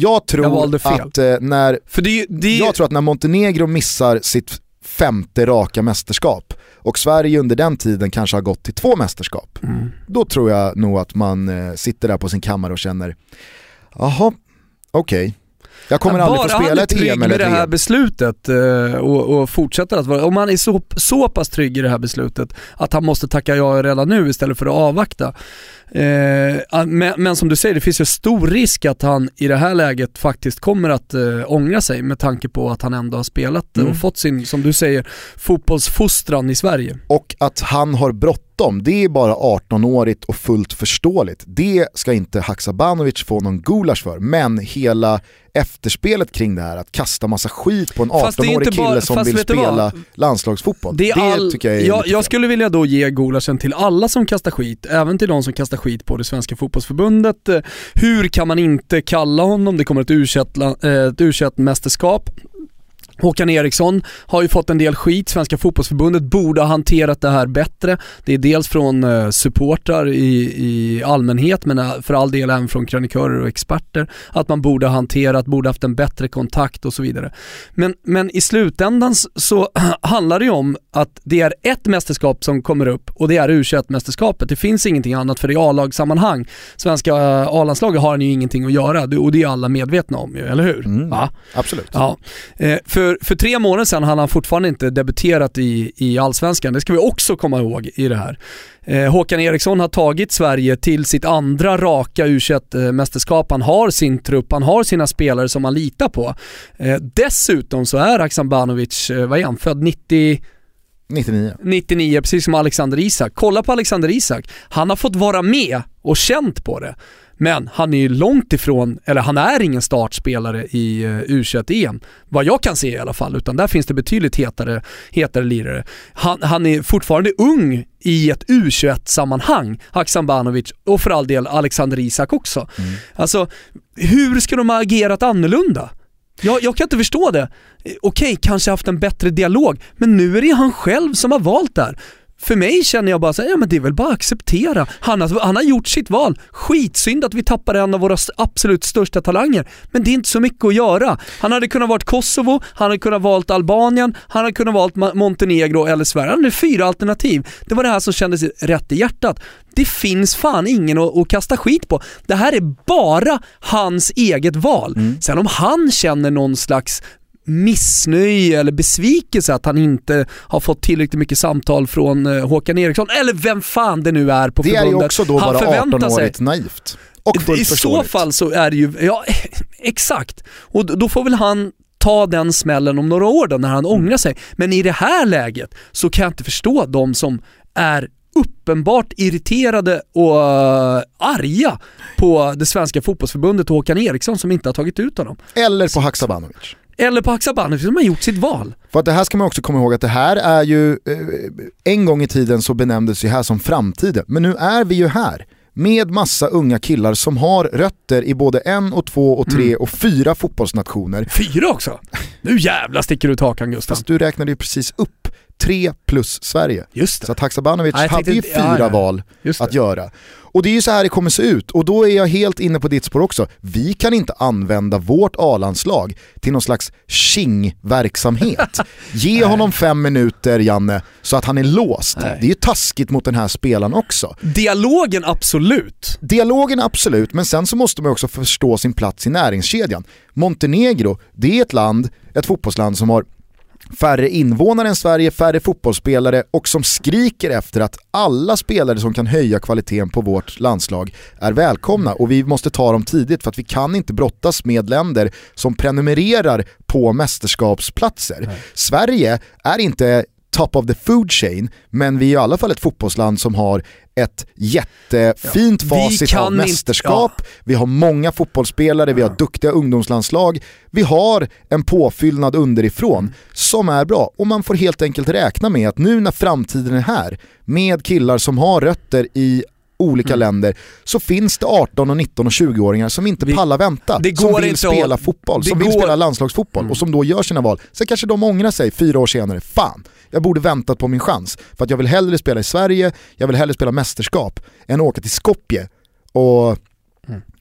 Jag jag tror fel. att eh, när För det det Jag tror att när Montenegro missar sitt femte raka mästerskap och Sverige under den tiden kanske har gått till två mästerskap, Mm. då tror jag nog att man eh, sitter där på sin kammare och känner, jaha, okej. Jag kommer aldrig få spela ett EM eller med det ett här beslutet eh, och, och fortsätter att vara, om han är så, så pass trygg i det här beslutet att han måste tacka ja redan nu istället för att avvakta. Eh, men, men som du säger, det finns ju stor risk att han i det här läget faktiskt kommer att eh, ångra sig med tanke på att han ändå har spelat Mm. och fått sin, som du säger, fotbollsfostran i Sverige. Och att han har bråttom, det är bara 18-årigt och fullt förståeligt. Det ska inte Haksabanovic få någon gulasch för, men hela efterspelet kring det här, att kasta massa skit på en Fast det är 18-årig inte kille bara- som vill vad? spela landslagsfotboll. Det, Det all, tycker jag är jag, jag skulle vilja då ge gulaschen till alla som kastar skit, även till de som kastar skit på det svenska fotbollsförbundet. Eh, hur kan man inte kalla honom? Det kommer ett U21-mästerskap. Eh, Håkan Eriksson har ju fått en del skit, Svenska fotbollsförbundet borde ha hanterat det här bättre. Det är dels från eh, supportrar i, i allmänhet men eh, för all del även från krönikörer och experter. Att man borde ha hanterat, borde haft en bättre kontakt och så vidare. Men, men i slutändan så handlar det ju om att det är ett mästerskap som kommer upp och det är U21-mästerskapet. Det finns ingenting annat för i A-lagssammanhang. Svenska eh, A-landslaget har ju ingenting att göra och det är alla medvetna om ju, eller hur? Mm. Absolut. Ja. Eh, för, för tre månader sedan hade han fortfarande inte debuterat i, i Allsvenskan. Det ska vi också komma ihåg i det här. Eh, Håkan Eriksson har tagit Sverige till sitt andra raka u mästerskap Han har sin trupp, han har sina spelare som han litar på. Eh, dessutom så är Haksabanovic, eh, vad är han, född 90... 99. 99, precis som Alexander Isak. Kolla på Alexander Isak. Han har fått vara med och känt på det. Men han är ju långt ifrån, eller han är ingen startspelare i uh, U21-EM. Vad jag kan se i alla fall, utan där finns det betydligt hetare, hetare lirare. Han, han är fortfarande ung i ett U21-sammanhang, Haksabanovic och för all del Alexander Isak också. Alltså, hur ska de ha agerat annorlunda? Jag, jag kan inte förstå det. Eh, Okej, kanske haft en bättre dialog, men nu är det han själv som har valt det här. För mig känner jag bara så här, ja men det är väl bara att acceptera. Han har, han har gjort sitt val. Skitsynd att vi tappar en av våra absolut största talanger. Men det är inte så mycket att göra. Han hade kunnat valt Kosovo, han hade kunnat valt Albanien, han hade kunnat valt Montenegro eller Sverige. Han hade fyra alternativ. Det var det här som kändes rätt i hjärtat. Det finns fan ingen att, att kasta skit på. Det här är bara hans eget val. Sen om han känner någon slags missnöje eller besvikelse att han inte har fått tillräckligt mycket samtal från eh, Håkan Eriksson, eller vem fan det nu är på Det är förbundet. ju också då bara förväntar sig. 18-årigt naivt. Och fullt I så fall så är det ju, ja exakt. Och då får väl han ta den smällen om några år då när han ångrar sig. Men i det här läget så kan jag inte förstå de som är uppenbart irriterade och eh, arga på det svenska fotbollsförbundet och Håkan Eriksson som inte har tagit ut honom. Eller på Haksabanovic. Eller på Haksabanovic som har gjort sitt val. För att det här ska man också komma ihåg att det här är ju, eh, en gång i tiden så benämndes det här som framtiden, men nu är vi ju här med massa unga killar som har rötter i både en och två och tre Mm. och fyra fotbollsnationer. Fyra också! Nu jävla sticker du ut hakan Gustav. Fast du räknade ju precis upp tre plus Sverige. Just Så det. att Haksabanovic Ja, hade ju fyra ja, ja. val att göra. Och det är ju så här det kommer se ut och då är jag helt inne på ditt spår också. Vi kan inte använda vårt A-landslag till någon slags tjing-verksamhet. Ge honom fem minuter Janne så att han är låst. Nej. Det är ju taskigt mot den här spelaren också. Dialogen absolut. Dialogen absolut, men sen så måste man också förstå sin plats i näringskedjan. Montenegro, det är ett land, ett fotbollsland som har färre invånare än Sverige, färre fotbollsspelare och som skriker efter att alla spelare som kan höja kvaliteten på vårt landslag är välkomna och vi måste ta dem tidigt för att vi kan inte brottas med länder som prenumererar på mästerskapsplatser. Sverige är inte top of the food chain, men vi är i alla fall ett fotbollsland som har ett jättefint vi facit av inte- mästerskap, vi har många fotbollsspelare, vi har duktiga ungdomslandslag, vi har en påfyllnad underifrån som är bra. Och man får helt enkelt räkna med att nu när framtiden är här, med killar som har rötter i olika länder, så finns det 18, och 19 och 20-åringar som inte Vi- pallar vänta, det som vill inte att- spela fotboll, det som vill går- spela landslagsfotboll och som då gör sina val. Sen kanske de ångrar sig fyra år senare, fan, jag borde väntat på min chans. För att jag vill hellre spela i Sverige, jag vill hellre spela mästerskap, än åka till Skopje och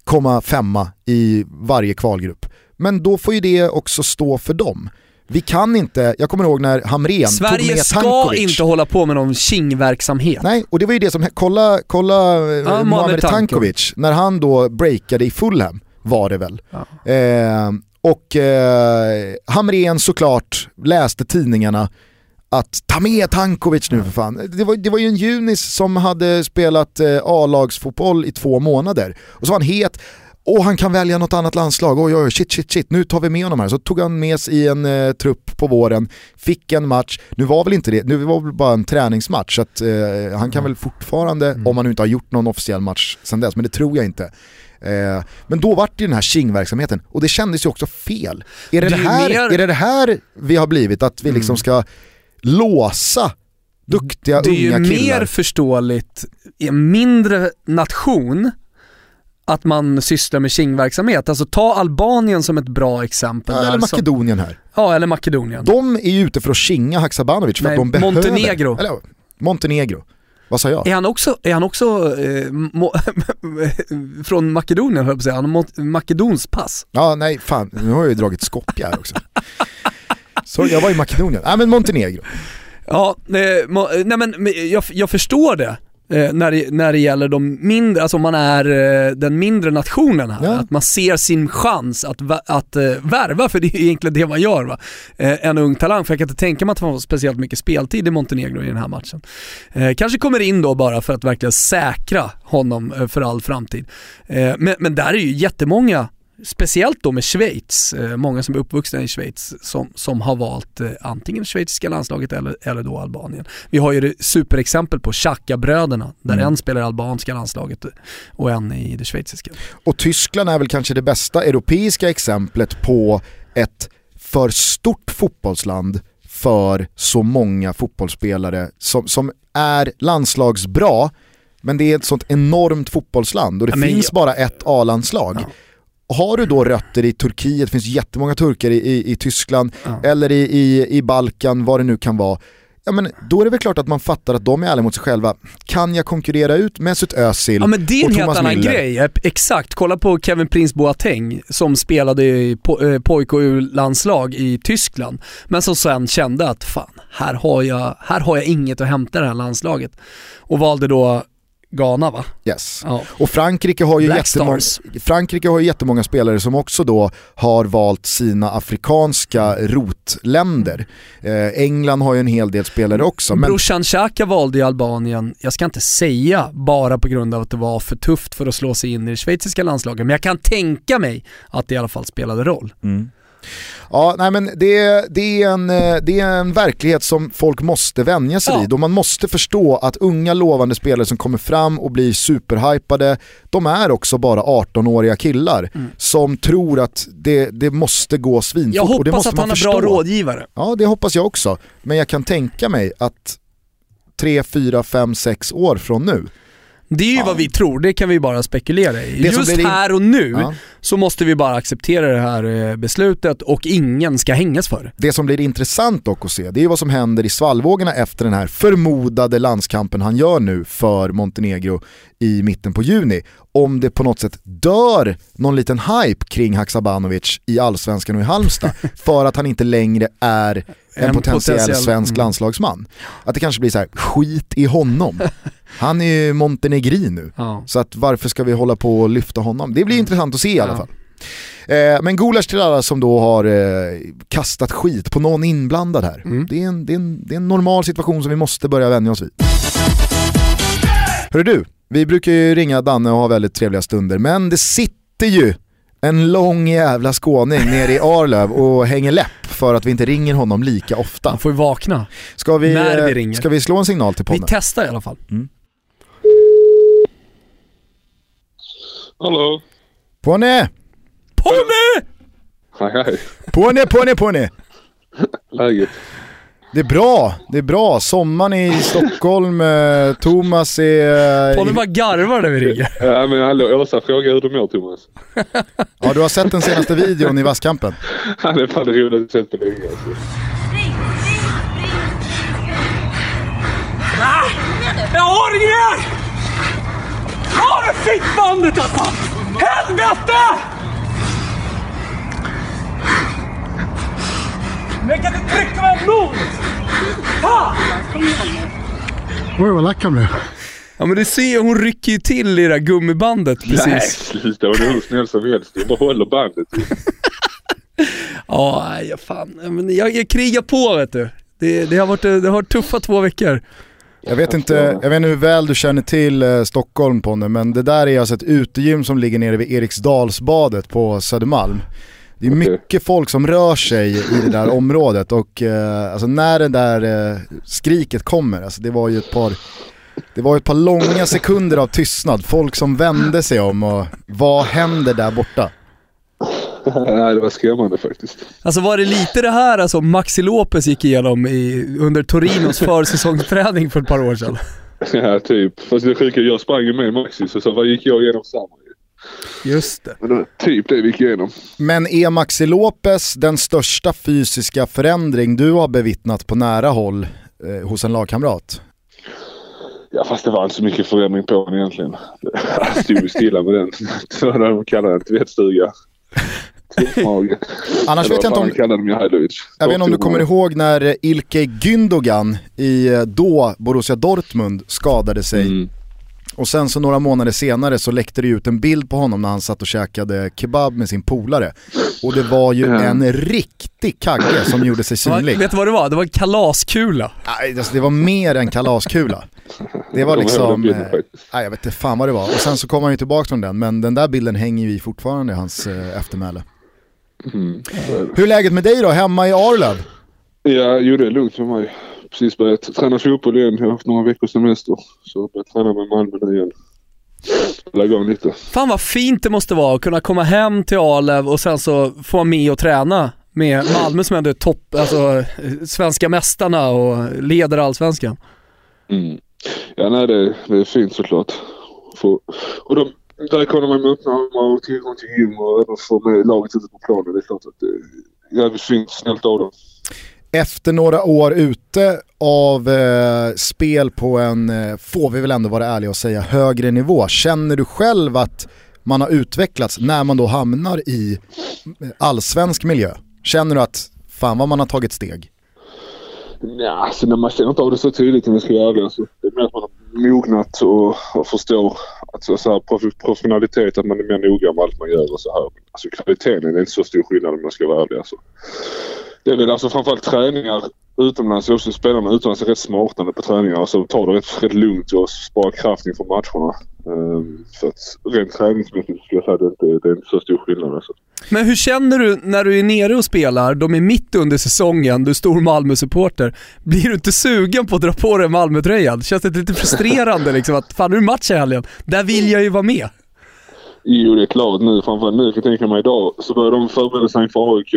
komma femma i varje kvalgrupp. Men då får ju det också stå för dem. Vi kan inte, jag kommer ihåg när Hamrén tog Sverige med ska Tankovic. inte hålla på med någon tjingverksamhet. Nej, och det var ju det som, kolla, kolla eh, Mohamed Mohamed Tankovic. När han då breakade i Fulham var det väl. Eh, Och eh, Hamrén såklart läste tidningarna att ta med Tankovic nu för fan. Det var, det var ju en Junis som hade spelat eh, A-lagsfotboll i två månader. Och så var han het, och han kan välja något annat landslag, oj oj shit shit shit, nu tar vi med honom här. Så tog han med sig i en eh, trupp på våren, fick en match, nu var väl inte det, nu var väl bara en träningsmatch så att eh, han kan väl fortfarande, mm. om han nu inte har gjort någon officiell match sen dess, men det tror jag inte. Eh, men då vart det den här King-verksamheten och det kändes ju också fel. Är det det, här, mer... är det, det här vi har blivit, att vi liksom mm. ska låsa duktiga unga killar? Det är ju mer förståeligt i en mindre nation att man sysslar med King-verksamhet. Alltså ta Albanien som ett bra exempel. Ja, eller Makedonien här. Ja, eller Makedonien. De är ju ute för att kinga Haksabanovic för Nej, att de behöver... Montenegro. Eller, Montenegro. Vad sa jag? Är han också, är han också eh, mo, från Makedonien höll jag på att säga, han har makedons pass. Ja, nej fan, nu har jag ju dragit Skopje här också. Så jag var i Makedonien, nej men Montenegro. Ja, eh, mo, nej men jag, jag förstår det eh, när, det, när det gäller de mindre, alltså om man är eh, den mindre nationen här, ja. att man ser sin chans att, att eh, värva, för det är egentligen det man gör va. Eh, en ung talang, för jag kan inte tänka mig att han får speciellt mycket speltid i Montenegro i den här matchen. Eh, kanske kommer in då bara för att verkligen säkra honom för all framtid. men, men där är ju jättemånga speciellt då med Schweiz, eh, många som är uppvuxna i Schweiz som, som har valt eh, antingen schweiziska landslaget eller, eller då Albanien. Vi har ju det superexempel på Xhaka-bröderna där mm. en spelar i albanska landslaget och en i det schweiziska. Och Tyskland är väl kanske det bästa europeiska exemplet på ett för stort fotbollsland för så många fotbollsspelare som, som är landslagsbra men det är ett sånt enormt fotbollsland och det ja, finns jag... bara ett A-landslag. Ja har du då rötter i Turkiet, det finns jättemånga turkar i, i, i Tyskland, ja. eller i, i, i Balkan, vad det nu kan vara. Ja, men då är det väl klart att man fattar att de är ärliga mot sig själva. Kan jag konkurrera ut Mesut Özil Ja men det är en helt annan Miller? grej, exakt. Kolla på Kevin Prince Boateng som spelade i po eh, pojk och landslag i Tyskland. Men som sen kände att fan, här har jag, här har jag inget att hämta i det här landslaget. Och valde då Ghana va? Yes. Ja. Och Frankrike har, ju jättemånga, Frankrike har ju jättemånga spelare som också då har valt sina afrikanska rotländer. Eh, England har ju en hel del spelare också. Men... Brorsan Xhaka valde ju Albanien, jag ska inte säga bara på grund av att det var för tufft för att slå sig in i det schweiziska landslaget, men jag kan tänka mig att det i alla fall spelade roll. Mm. Ja, nej men det, det, är en, eh, det är en verklighet som folk måste vänja sig ja. vid och man måste förstå att unga lovande spelare som kommer fram och blir superhypade, de är också bara 18-åriga killar mm. som tror att det, det måste gå svinfort. Jag hoppas och det måste att han är bra rådgivare. Ja, det hoppas jag också. Men jag kan tänka mig att 3, 4, 5, 6 år från nu det är ju ja. vad vi tror, det kan vi bara spekulera i. Det Just här och nu ja. Så måste vi bara acceptera det här eh, beslutet och ingen ska hängas för det. Det som blir intressant dock att se, det är vad som händer i svallvågorna efter den här förmodade landskampen han gör nu för Montenegro i mitten på juni. Om det på något sätt dör någon liten hype kring Haksabanovic i Allsvenskan och i Halmstad för att han inte längre är en, en potentiell, potentiell svensk mm. landslagsman. Att det kanske blir så här, skit i honom. Han är ju montenegrin nu, ja. så att varför ska vi hålla på och lyfta honom? Det blir mm. intressant att se i alla fall. Eh, men gulasch till alla som då har eh, kastat skit på någon inblandad här. Mm. Det, är en, det, är en, det är en normal situation som vi måste börja vänja oss vid. Hörru du, vi brukar ju ringa Danne och ha väldigt trevliga stunder, men det sitter ju en lång jävla skåning nere i Arlöv och hänger läpp för att vi inte ringer honom lika ofta. Han får ju vakna ska vi, när vi ringer. Ska vi slå en signal till podden? Vi testar i alla fall. Mm. Hallå? Påne! Påne! Hej hej. Påne, påne, påne! Läget? Det är bra, det är bra. Sommaren i Stockholm, eh, Thomas är... Påne bara garvar när vi ringer. Ja men hallå, Åsa frågar hur du mår Thomas. ja du har sett den senaste videon i vasskampen? Ja det är fan det roligaste jag sett på länge alltså. Jag har inget mer! Ta det fittbandet alltså! Helvete! Men jag kan inte trycka mig emot! Fan! Oj vad lack han blev. Ja men du ser, hon rycker ju till i det där gummibandet precis. Nej sluta, hon är hur snäll som helst. Jag bara håller bandet. Ja, nej, fan. Men jag, jag krigar på vet du. Det, det, har varit, det har varit tuffa två veckor. Jag vet inte, jag vet inte hur väl du känner till eh, Stockholm Ponne, men det där är alltså ett utegym som ligger nere vid Eriksdalsbadet på Södermalm. Det är mycket folk som rör sig i det där området och eh, alltså när det där eh, skriket kommer, alltså det var ju ett par det var ett par långa sekunder av tystnad, folk som vände sig om och vad händer där borta? Nej, det var skrämmande faktiskt. Alltså var det lite det här alltså Maxi Lopez gick igenom i, under Torinos försäsongsträning för ett par år sedan? Ja, typ. Fast det sjuka, jag sprang ju med Maxi så, så vad gick jag igenom samma. Just det. Men det typ det vi gick igenom. Men är Maxi Lopez den största fysiska förändring du har bevittnat på nära håll eh, hos en lagkamrat? Ja fast det var inte så mycket förändring på den egentligen. Jag stod ju stilla med den. Det de kallade den, tvättstuga. Annars vet jag inte vad om, jag vet inte om du kommer ihåg när Ilkay Gündogan i eh, då Borussia Dortmund skadade sig Mm. Och sen så några månader senare så läckte det ut en bild på honom när han satt och käkade kebab med sin polare. Och det var ju Ja. en riktig kagge som gjorde sig synlig. vet du vad det var? Det var en kalaskula. Nej, alltså det var mer än kalaskula. Det var liksom, bilden eh, nej, jag vet inte fan vad det var. Och sen så kom han ju tillbaka från den, men den där bilden hänger ju i fortfarande i hans eh, eftermäle. Mm. Hur är läget med dig då, hemma i Arlöv? Ja, jo det är lugnt för mig. Precis börjat träna fotboll igen. Jag har haft några veckors semester. Så jag börjat träna med Malmö nu igen. Hålla igång lite. Fan vad fint det måste vara att kunna komma hem till Arlöv och sen så få vara med och träna med Malmö som ändå är topp, alltså svenska mästarna och leder allsvenskan. Mm. Ja, nej det, det är fint såklart. Få, och de välkomnar mig med öppna armar och tillgång till gym och även få med laget ute på planen. Det är klart att det är jävligt fint. Snällt av dem. Efter några år ute av eh, spel på en, eh, får vi väl ändå vara ärliga och säga, högre nivå. Känner du själv att man har utvecklats när man då hamnar i eh, allsvensk miljö? Känner du att fan vad man har tagit steg? Ja, alltså när man känner inte av det så tydligt om jag ska vara ärlig. Alltså, det är mer att man har mognat och, och förstår att så så här, prof- professionalitet, att man är mer noga med allt man gör och så här. Alltså kvaliteten är inte så stor skillnad om jag ska vara ärlig. Alltså. Det är väl alltså framförallt träningar utomlands. Också spelarna utomlands är rätt smarta på träningar. Alltså, så tar det rätt, rätt lugnt och sparar kraft inför matcherna. Um, så att rent träningsmässigt skulle jag säga att det inte det är inte så stor skillnad. Alltså. Men hur känner du när du är nere och spelar, de är mitt under säsongen, du är stor Malmö-supporter. Blir du inte sugen på att dra på dig Malmö-tröjan? Känns det inte lite frustrerande liksom att fan nu är det match i helgen, där vill jag ju vara med. Jo, det är klart nu. Framförallt nu kan jag tänka mig idag så börjar de förbereda sig inför AIK.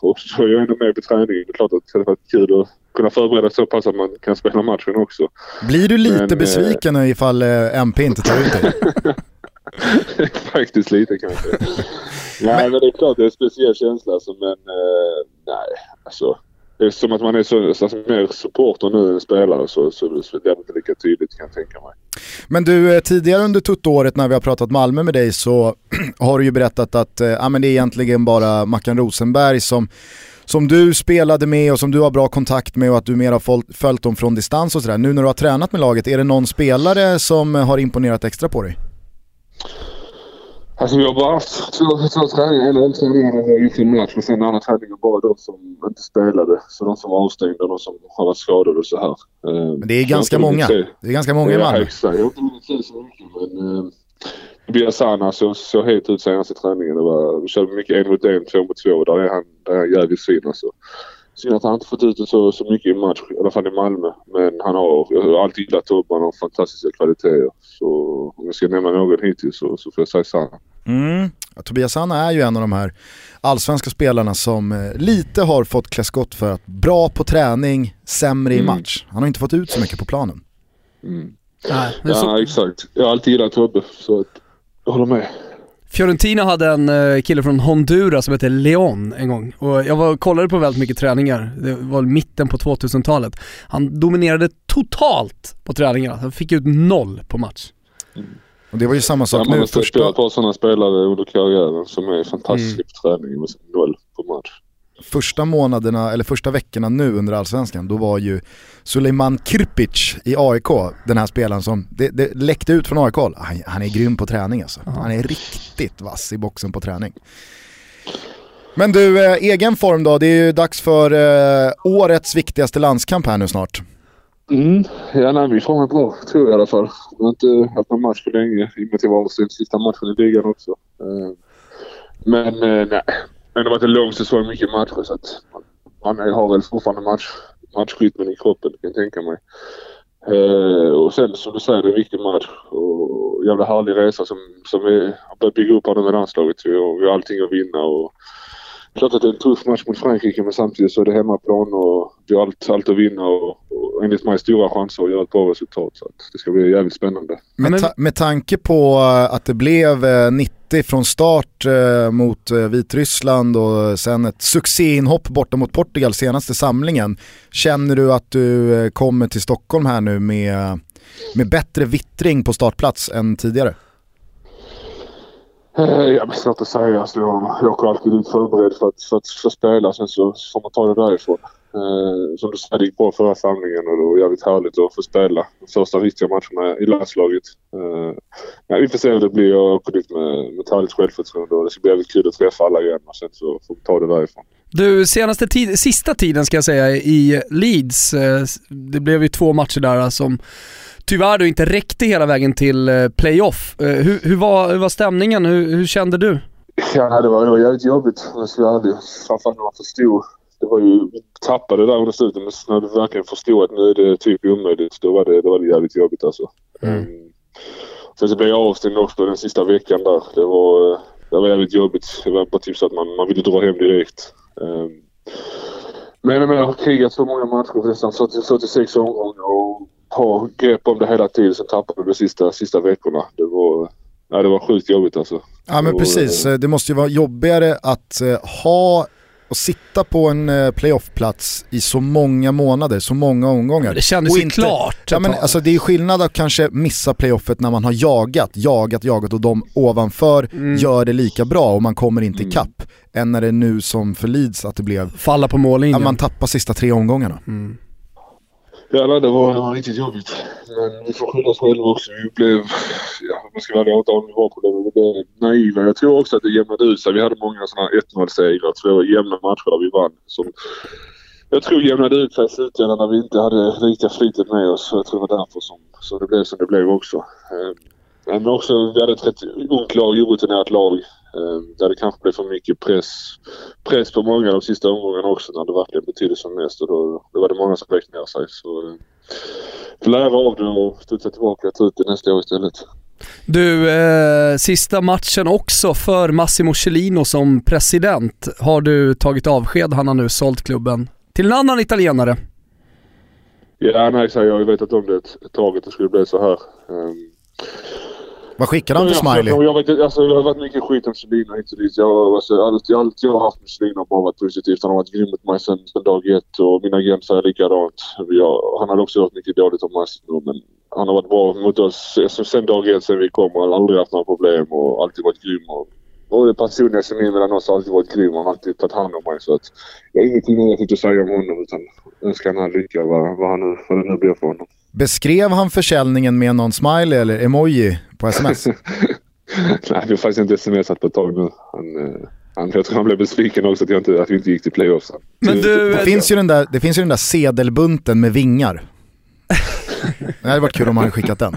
Och så är jag ändå med på träningen. Det är klart att det hade varit kul att kunna förbereda så pass att man kan spela matchen också. Blir du lite Men, eh, besviken nu ifall eh, MP inte tar ut dig? Faktiskt lite kanske. nej, men det är klart det är en speciell känsla. Alltså, men eh, nej, alltså. Eftersom att man är så, så mer supporter nu än spelare så, så, så det är inte lika tydligt kan jag tänka mig. Men du, eh, tidigare under tuttåret när vi har pratat Malmö med dig så har du ju berättat att äh, men det är egentligen bara Mackan Rosenberg som, som du spelade med och som du har bra kontakt med och att du mer har följt dem från distans och sådär. Nu när du har tränat med laget, är det någon spelare som har imponerat extra på dig? Alltså vi har bara haft två, två träningar. En träningarna var inför en match och sen andra träningen bara de som inte spelade. Så de som var avstängda och de som har varit skadade och så här. Eh, Men det är ganska många. Det är ganska många i Ja, Malmö. exakt. Jag har inte hunnit se så mycket men... Eh, Biasana såg så het ut senaste träningen. Det var, vi körde mycket en mot en, två mot två. Där är han, där är han jävligt fin alltså. Synd att han inte fått ut det så, så mycket i match, i alla fall i Malmö. Men han har, jag har alltid gillat Tobbe, han har fantastiska kvaliteter. Så om jag ska nämna någon hittills så, så får jag säga Sanna. Mm. Ja, Tobias Sanna är ju en av de här allsvenska spelarna som eh, lite har fått klä skott för att bra på träning, sämre i Mm. match. Han har inte fått ut så mycket på planen. Mm. Nej, Ja, så, exakt. Jag har alltid gillat Tobbe, så att, jag håller med. Fiorentina hade en eh, kille från Honduras som hette Leon en gång och jag var, kollade på väldigt mycket träningar, det var mitten på 2000-talet. Han dominerade totalt på träningarna, han fick ut noll på match. Och det var ju samma Ja, sak man nu. har Första, på ett par sådana spelare under karriären som är fantastiska på träning med noll på match. första månaderna, eller första veckorna nu under allsvenskan, då var ju Suleiman Krpic i AIK, den här spelaren som, det, det läckte ut från AIK, han, han är grym på träning alltså. Han är riktigt vass i boxen på träning. Men du, eh, egen form då? Det är ju dags för eh, årets viktigaste landskamp här nu snart. Mm. Ja, nej, min form är bra, tror jag i alla fall. Jag har inte haft någon match på länge, i och med att det var sin sista matchen i ligan också. Eh, men eh, nej, nej, det har varit en lång säsong, mycket matcher så att man, man har väl fortfarande match, matchrytmen i kroppen kan jag tänka mig. Eh, och sen som du säger, det är en viktig match och jävla härlig resa som, som vi har börjat bygga upp här nu med landslaget. Vi har, vi har allting att vinna och klart att det är en tuff match mot Frankrike men samtidigt så är det hemmaplan och vi har allt, allt att vinna och, och enligt mig stora chanser att göra ett bra resultat. Så att det ska bli jävligt spännande. Med, Men- ta- med tanke på eh, att det blev eh, 90 från start eh, mot eh, Vitryssland och sen ett succéinhopp borta mot Portugal senaste samlingen. Känner du att du eh, kommer till Stockholm här nu med, med bättre vittring på startplats än tidigare? Eh, jag vet inte svårt att säga. Alltså, jag, jag åker alltid ut förberedd för att, för att få spela. Sen så får man ta det därifrån. Eh, som du sa, det gick bra förra samlingen och det var jävligt härligt att få spela de första riktiga matcherna i landslaget. Eh, ja, vi får se hur det blir. Jag åker dit med, med ett härligt självförtroende och det ska bli jävligt kul att träffa alla igen och sen så får vi ta det därifrån. Du, senaste tid, sista tiden ska jag säga i Leeds, eh, det blev ju två matcher där eh, som som tyvärr då inte räckte hela vägen till eh, playoff. Eh, Hur, hur, var, hur var stämningen? Hur, hur kände du? Ja, det var, det var jävligt jobbigt om jag ska vara ärlig. Framförallt när man förstod. Det var ju, vi tappade där under slutet men när du verkligen förstod att nu är det typ omöjligt, då var det, då var det jävligt jobbigt alltså. Mm. Sen så blev jag avstängd också den sista veckan där. Det var, eh, det var jävligt jobbigt. Det var bara typ så att man, man ville dra hem direkt. Um, men jag menar, jag har krigat så många matcher, nästan 40 46 omgångar och har grepp om det hela tiden. Sen tappade vi de sista, sista veckorna. Det var, ja, det var sjukt jobbigt alltså. Ja men Och, precis, eh, Eh, det måste ju vara jobbigare att eh, ha och sitta på en eh, playoffplats i så många månader, så många omgångar. Det kändes Och ju klart Ja, men, alltså, det är skillnad att kanske missa playoffet när man har jagat, jagat, jagat och de ovanför Mm. gör det lika bra och man kommer inte ikapp. Än när det är nu som för Leeds att det blev, Falla på mållinjen. man tappar sista tre omgångarna. Ja, det var, det var riktigt jobbigt. Men vi får skylla oss själva också. Vi blev, ja, man ska väl inte ha nivå på det, vi blev naiva. Jag tror också att det jämnade ut sig. Vi hade många sådana 1-0-segrar. Så det var jämna matcher där vi vann. Som jag tror jämnade ut sig i slutändan när vi inte hade riktiga flytet med oss. Jag tror det var därför som, som det blev som det blev också. Eh, Men också, vi hade ett rätt ungt lag, orutinerat lag. Eh, Där det kanske blev för mycket press, press på många de sista omgångarna också när det verkligen betydde som mest. Och då, då var det många som vek ner sig. Så eh, lära av det och studsa tillbaka och ta ut det nästa år istället. Du, eh, sista matchen också för Massimo Cellino som president. Har du tagit avsked? Han har nu sålt klubben till en annan italienare. Ja, nej, jag har ju vetat om det ett tag att det skulle bli så här. Um, Vad skickade han för jag, smiley? jag, jag, vet, inte, alltså, det har varit mycket skit om Selina hit och dit. Jag, alltså, allt, allt jag har haft med Selina har bara varit positivt. Han har varit grym mot mig sen, sen dag ett och min agent säger likadant. Jag, han hade också hört mycket dåligt om Massimo men han har varit bra mot oss sen, sen dag ett sen vi kom. Han har aldrig haft några problem och alltid varit grym. Och, och det personliga kemin mellan oss har alltid varit grym. Han har alltid tagit hand om mig. Så att jag har ingenting negativt att säga om honom utan önskar han lycka vad, vad, han nu, vad det nu blir för honom. Beskrev han försäljningen med någon smiley eller emoji på sms? Nej, vi har faktiskt inte smsat på ett tag nu. Han, eh, han, jag tror han blev besviken också att, jag inte, att vi inte gick till playoffs. Men du, Det finns ju den där, det finns ju den där sedelbunten med vingar. Det hade varit kul om han hade skickat den.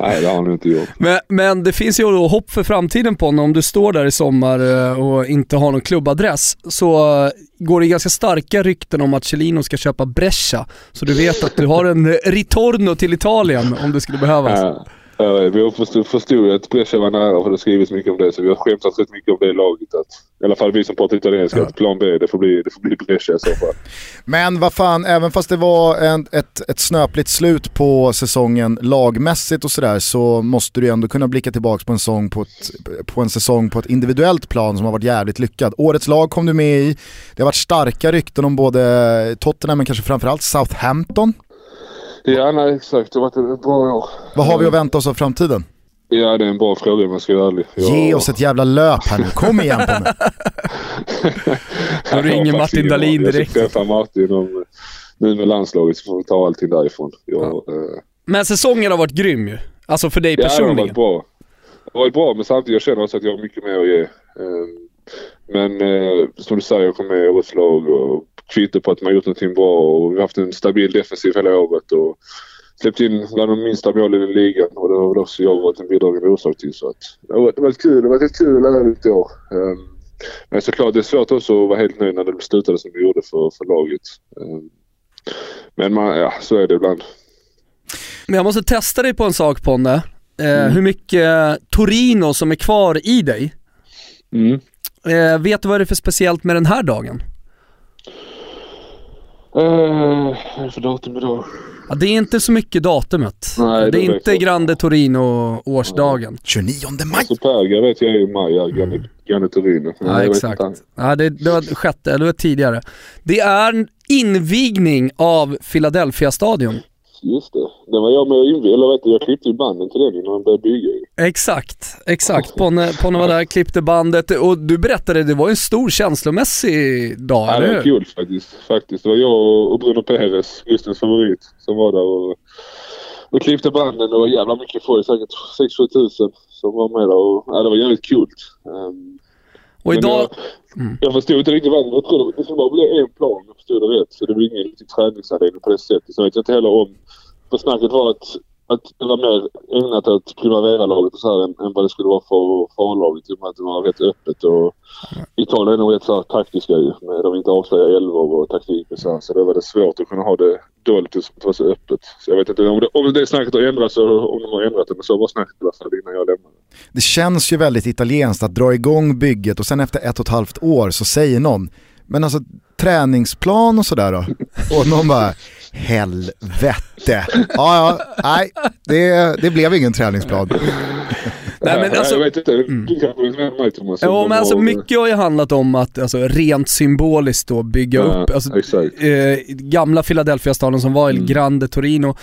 Nej, det har han inte gjort. Men, men det finns ju då hopp för framtiden på honom. Om du står där i sommar eh, och inte har någon klubbadress så eh, går det ganska starka rykten om att Celino ska köpa Brescia. Så du vet att du har en eh, ritorno till Italien om det skulle behövas. Ja, ja, vi har förstod, förstod att Brescia var nära för det har skrivits mycket om det. Så vi har skämtat rätt mycket om det laget. Att, I alla fall vi som pratar italienska. Att plan B, det får bli, det får bli Brescia i så fall. Men vad fan, även fast det var en, ett, ett snöpligt slut på säsongen lagmässigt och sådär så måste du ändå kunna blicka tillbaka på en, säsong på, ett, på en säsong på ett individuellt plan som har varit jävligt lyckad. Årets lag kom du med i, det har varit starka rykten om både Tottenham men kanske framförallt Southampton. Ja, nej exakt. Det har varit ett bra år. Vad har vi att vänta oss av framtiden? Ja, det är en bra fråga om jag ska vara ärlig. Jag, Ge oss ett jävla löp här nu, kom igen på mig. Då ringer Jag Martin Dahlin direkt. Jag ska träffa Martin om, nu med landslaget så får vi ta allting därifrån. Jag, eh, Men säsongen har varit grym ju. Alltså för dig Ja, det har personligen. varit bra. Det har varit bra, men samtidigt jag känner också att jag har mycket mer att ge. Eh, men eh, som du säger, jag kom med i årets lag och kvitto på att man gjort någonting bra och vi har haft en stabil defensiv hela året och släppt in bland de minsta målen i ligan och det har väl också jag varit en bidragande orsak till. Så att det har varit, kul. Det har varit ett kul lärorikt år. Um, men såklart det är svårt också att vara helt nöjd när det slutade som det gjorde för, för laget. Um, men man, ja, så är det ibland. Men jag måste testa dig på en sak Ponne. Eh, Mm. Hur mycket Torino som är kvar i dig. Mm. Eh, vet du vad det är för speciellt med den här dagen? Uh, vad är det för datum idag? Ja, det är inte så mycket datumet. Nej, det är det vet inte jag. Grande Torino-årsdagen. 29 maj! Så Perga vet jag är i maj, ja, Granit- Granit Torino. Men Ja, jag exakt. Ja, det, det var sjätte, eller det var tidigare. Det är en invigning av Philadelphia-stadion. Just det. Det var jag med och invigde, eller vet du, jag klippte ju banden till den innan de började bygga. Exakt, exakt. Ponne, Ponne var där, klippte bandet och du berättade, det var en stor känslomässig dag, Ja, det eller var hur? kul faktiskt. faktiskt. Det var jag och Bruno Perez, Gustens favorit, som var där och, och klippte banden. Det var jävla mycket folk, säkert 6-7 tusen som var med där och ja, det var jävligt kul. Um, Och idag, Jag, jag förstod inte riktigt vad jag trodde det skulle bara bli en plan om jag förstod det rätt. Så det var ingen riktig träningsanledning på det sättet. Så vet jag inte heller om... För snacket var att, att det var mer ägnat åt Primavera-laget och så här än, än vad det skulle vara för, för A-laget. I och med att det var rätt öppet och Italien är nog rätt så här taktiska ju. Men de inte avslöjar elvor och taktik och så här. Så då var det svårt att kunna ha det dolt och det var så öppet. Så jag vet inte om det, om det snacket har ändrats och om de har ändrat det. Men så var snacket i alla fall innan jag lämnade. Det känns ju väldigt italienskt att dra igång bygget och sen efter ett och ett halvt år så säger någon, men alltså träningsplan och sådär då? Och någon bara, helvete. Ja, ja, nej, det, det blev ingen träningsplan nej men alltså, jag vet inte. Du kanske mer än mig Thomas. ja, men alltså mycket har ju handlat om att alltså, rent symboliskt då bygga Ja, upp, alltså, eh, gamla Philadelphia-staden som var El Grande Torino,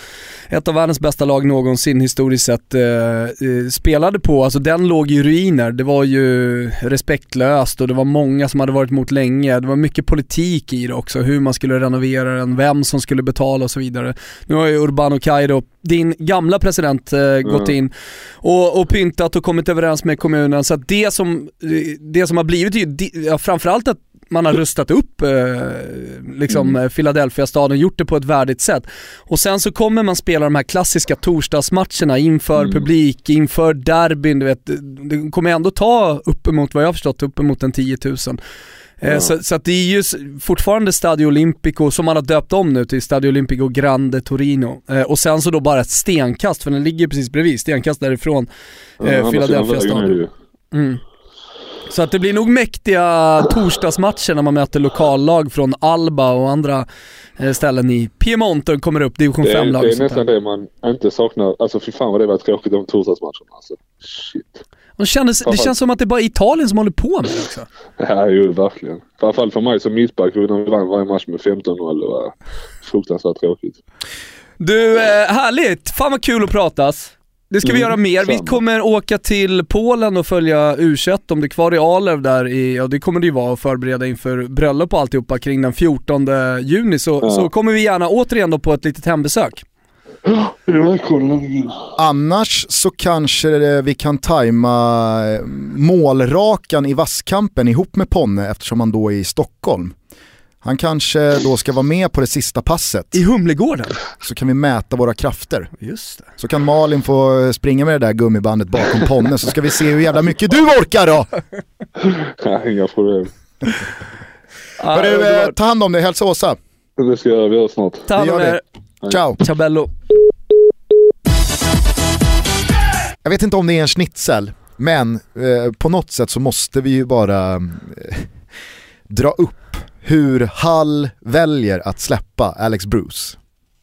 ett av världens bästa lag någonsin historiskt sett, eh, eh, spelade på, alltså den låg i ruiner, det var ju respektlöst och det var många som hade varit emot länge, det var mycket politik i det också, hur man skulle renovera den, vem som skulle betala och så vidare. Nu har ju Urbano Cairo, din gamla president, eh, gått Mm. in och, och pyntat och kommit överens med kommunen så att det som, det som har blivit är ju ja, framförallt att man har rustat upp eh, liksom mm. Philadelphia-staden, gjort det på ett värdigt sätt. Och sen så kommer man spela de här klassiska torsdagsmatcherna inför publik, inför derbyn, du vet. Det kommer ändå ta uppemot, vad jag har förstått, uppemot en 10 000. Eh, Så, så det är ju fortfarande Stadio Olimpico som man har döpt om nu till Stadio Olimpico Grande Torino. Eh, och sen så då bara ett stenkast, för den ligger precis bredvid, stenkast därifrån eh, det Philadelphia-staden. ju. Mm. Så att det blir nog mäktiga torsdagsmatcher när man möter lokallag från Alba och andra eh, ställen i Piemonte och kommer upp, division Det är, 5-lag det är nästan det man inte saknar. Alltså fy fan vad det var tråkigt om torsdagsmatcherna alltså. Shit. Och kändes, det känns som att det är bara Italien som håller på med det också. Ja, jo verkligen. Fall för mig som mittback när vi vann varje match med 15-0. Det var fruktansvärt tråkigt. Du, eh, härligt! Fan vad kul att pratas. Det ska vi Mm, göra mer. Vi kommer åka till Polen och följa U21 om det är kvar i Alev där i, ja det kommer det ju vara och förbereda inför bröllop och alltihopa kring den 14 juni så, Ja. så kommer vi gärna återigen då på ett litet hembesök. Annars så kanske vi kan tajma eh, målrakan i vasskampen ihop med Ponne eftersom han då är i Stockholm. Han kanske då ska vara med på det sista passet, I Humlegården. så kan vi mäta våra krafter. Just det. Så kan Malin få eh, springa med det där gummibandet bakom Ponne så ska vi se hur jävla mycket du orkar då! Inga problem. Hörru, eh, ta hand om dig, hälsa Åsa. Det ska jag göra snart. Ta hand om er. Ciao! Ciabello. Jag vet inte om det är en schnitzel, men eh, på något sätt så måste vi ju bara eh, dra upp hur Hall väljer att släppa Alex Bruce.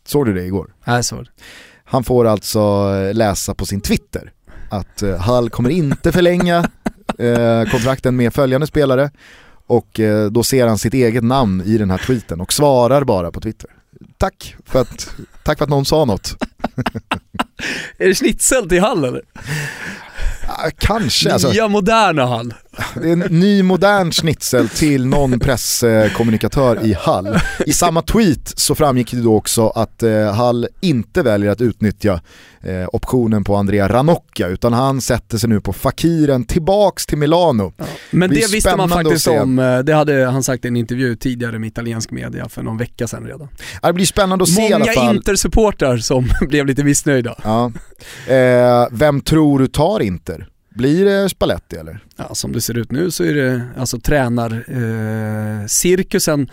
Såg du det igår? Nej, så. Han får alltså eh, läsa på sin Twitter att eh, Hall kommer inte förlänga eh, kontrakten med följande spelare och då ser han sitt eget namn i den här tweeten och svarar bara på Twitter. Tack för att, tack för att någon sa något. Är det schnitzel till Hall eller? Kanske, alltså, Nya moderna Hall. Det är en ny modern schnitzel till någon presskommunikatör i Hall. I samma tweet så framgick det då också att eh, Hall inte väljer att utnyttja eh, optionen på Andrea Ranocchia utan han sätter sig nu på fakiren tillbaks till Milano. Men blir det visste man faktiskt om, eh, det hade han sagt i en intervju tidigare med italiensk media för någon vecka sedan redan. Det blir spännande att se i alla Många fall. Intersupportrar som blev lite missnöjda. Ja. Eh, vem tror du tar Inter? Blir det Spalletti eller? Ja, som det ser ut nu så är det alltså tränar eh, cirkusen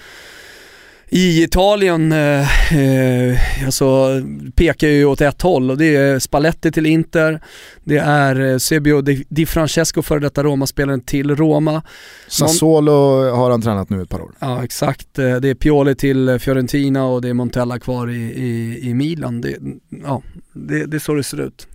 i Italien eh, eh, alltså, pekar ju åt ett håll och det är Spalletti till Inter, det är eh, Sebio Di, Di Francesco, före detta Roma-spelaren till Roma. Sassuolo har han tränat nu ett par år. Ja exakt, Eh, det är Pioli till Fiorentina och det är Montella kvar i, i, i Milan. Det, ja, det, det är så det ser ut.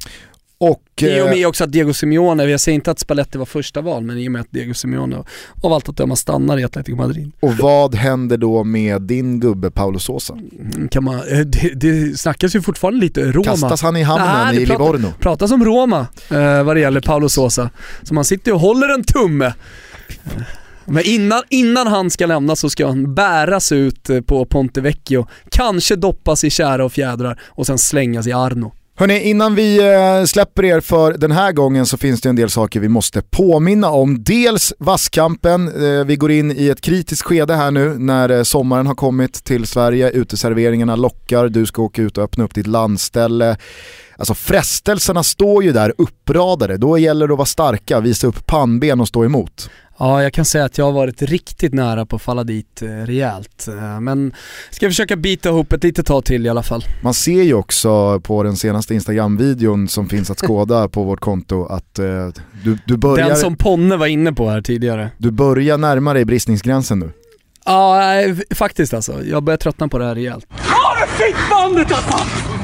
Och, I och eh, med också att Diego Simeone, jag säger inte att Spalletti var första val, men i och med att Diego Simeone av allt att döma stannar i Atletico Madrid. och vad händer då med din gubbe Paolo Sosa? Mm, Kan man, eh, det, det snackas ju fortfarande lite Roma. Kastas han i hamnen Nej, det i pratar- Livorno? pratas om Roma eh, vad det gäller Paolo Sosa. Så man sitter och håller en tumme. Men innan, innan han ska lämna så ska han bäras ut eh, på Ponte Vecchio, kanske doppas i kära och fjädrar och sen slängas i Arno. Hörni, innan vi eh, släpper er för den här gången så finns det en del saker vi måste påminna om. Dels Vasskampen, eh, vi går in i ett kritiskt skede här nu när eh, sommaren har kommit till Sverige, uteserveringarna lockar, du ska åka ut och öppna upp ditt landställe. Alltså frestelserna står ju där uppradade, då gäller det att vara starka, visa upp pannben och stå emot. Ja, jag kan säga att jag har varit riktigt nära på att falla dit eh, rejält. Eh, men ska försöka bita ihop ett litet tag till i alla fall. Man ser ju också på den senaste Instagram-videon som finns att skåda på vårt konto att eh, du, du, börjar, Den som Ponne var inne på här tidigare. du börjar närma dig bristningsgränsen nu. Ja, faktiskt alltså. Jag börjar tröttna på det här rejält. Ta det fittbandet alltså!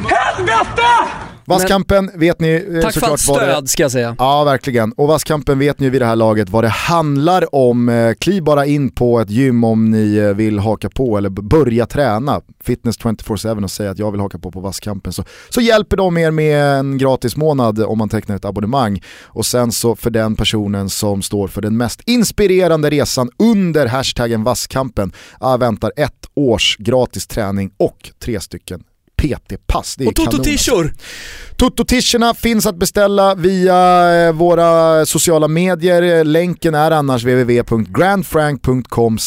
Helvete! Vasskampen vet ni eh, Tack för såklart allt vad det... stöd ska jag säga. Ja, verkligen. Och Vasskampen vet ni vid det här laget vad det handlar om. Eh, Kliv bara in på ett gym om ni eh, vill haka på eller börja träna. Fitness 24-7 och säga att jag vill haka på på Vasskampen. Så, så hjälper de er med en gratis månad om man tecknar ett abonnemang. Och sen så för den personen som står för den mest inspirerande resan under hashtaggen Vasskampen ah, väntar ett års gratis träning och tre stycken PT-pass. Det är Och alltså. Toto-t-shirt! Toto-tischerna finns att beställa via eh, våra sociala medier. Länken är annars www.grandfrank.com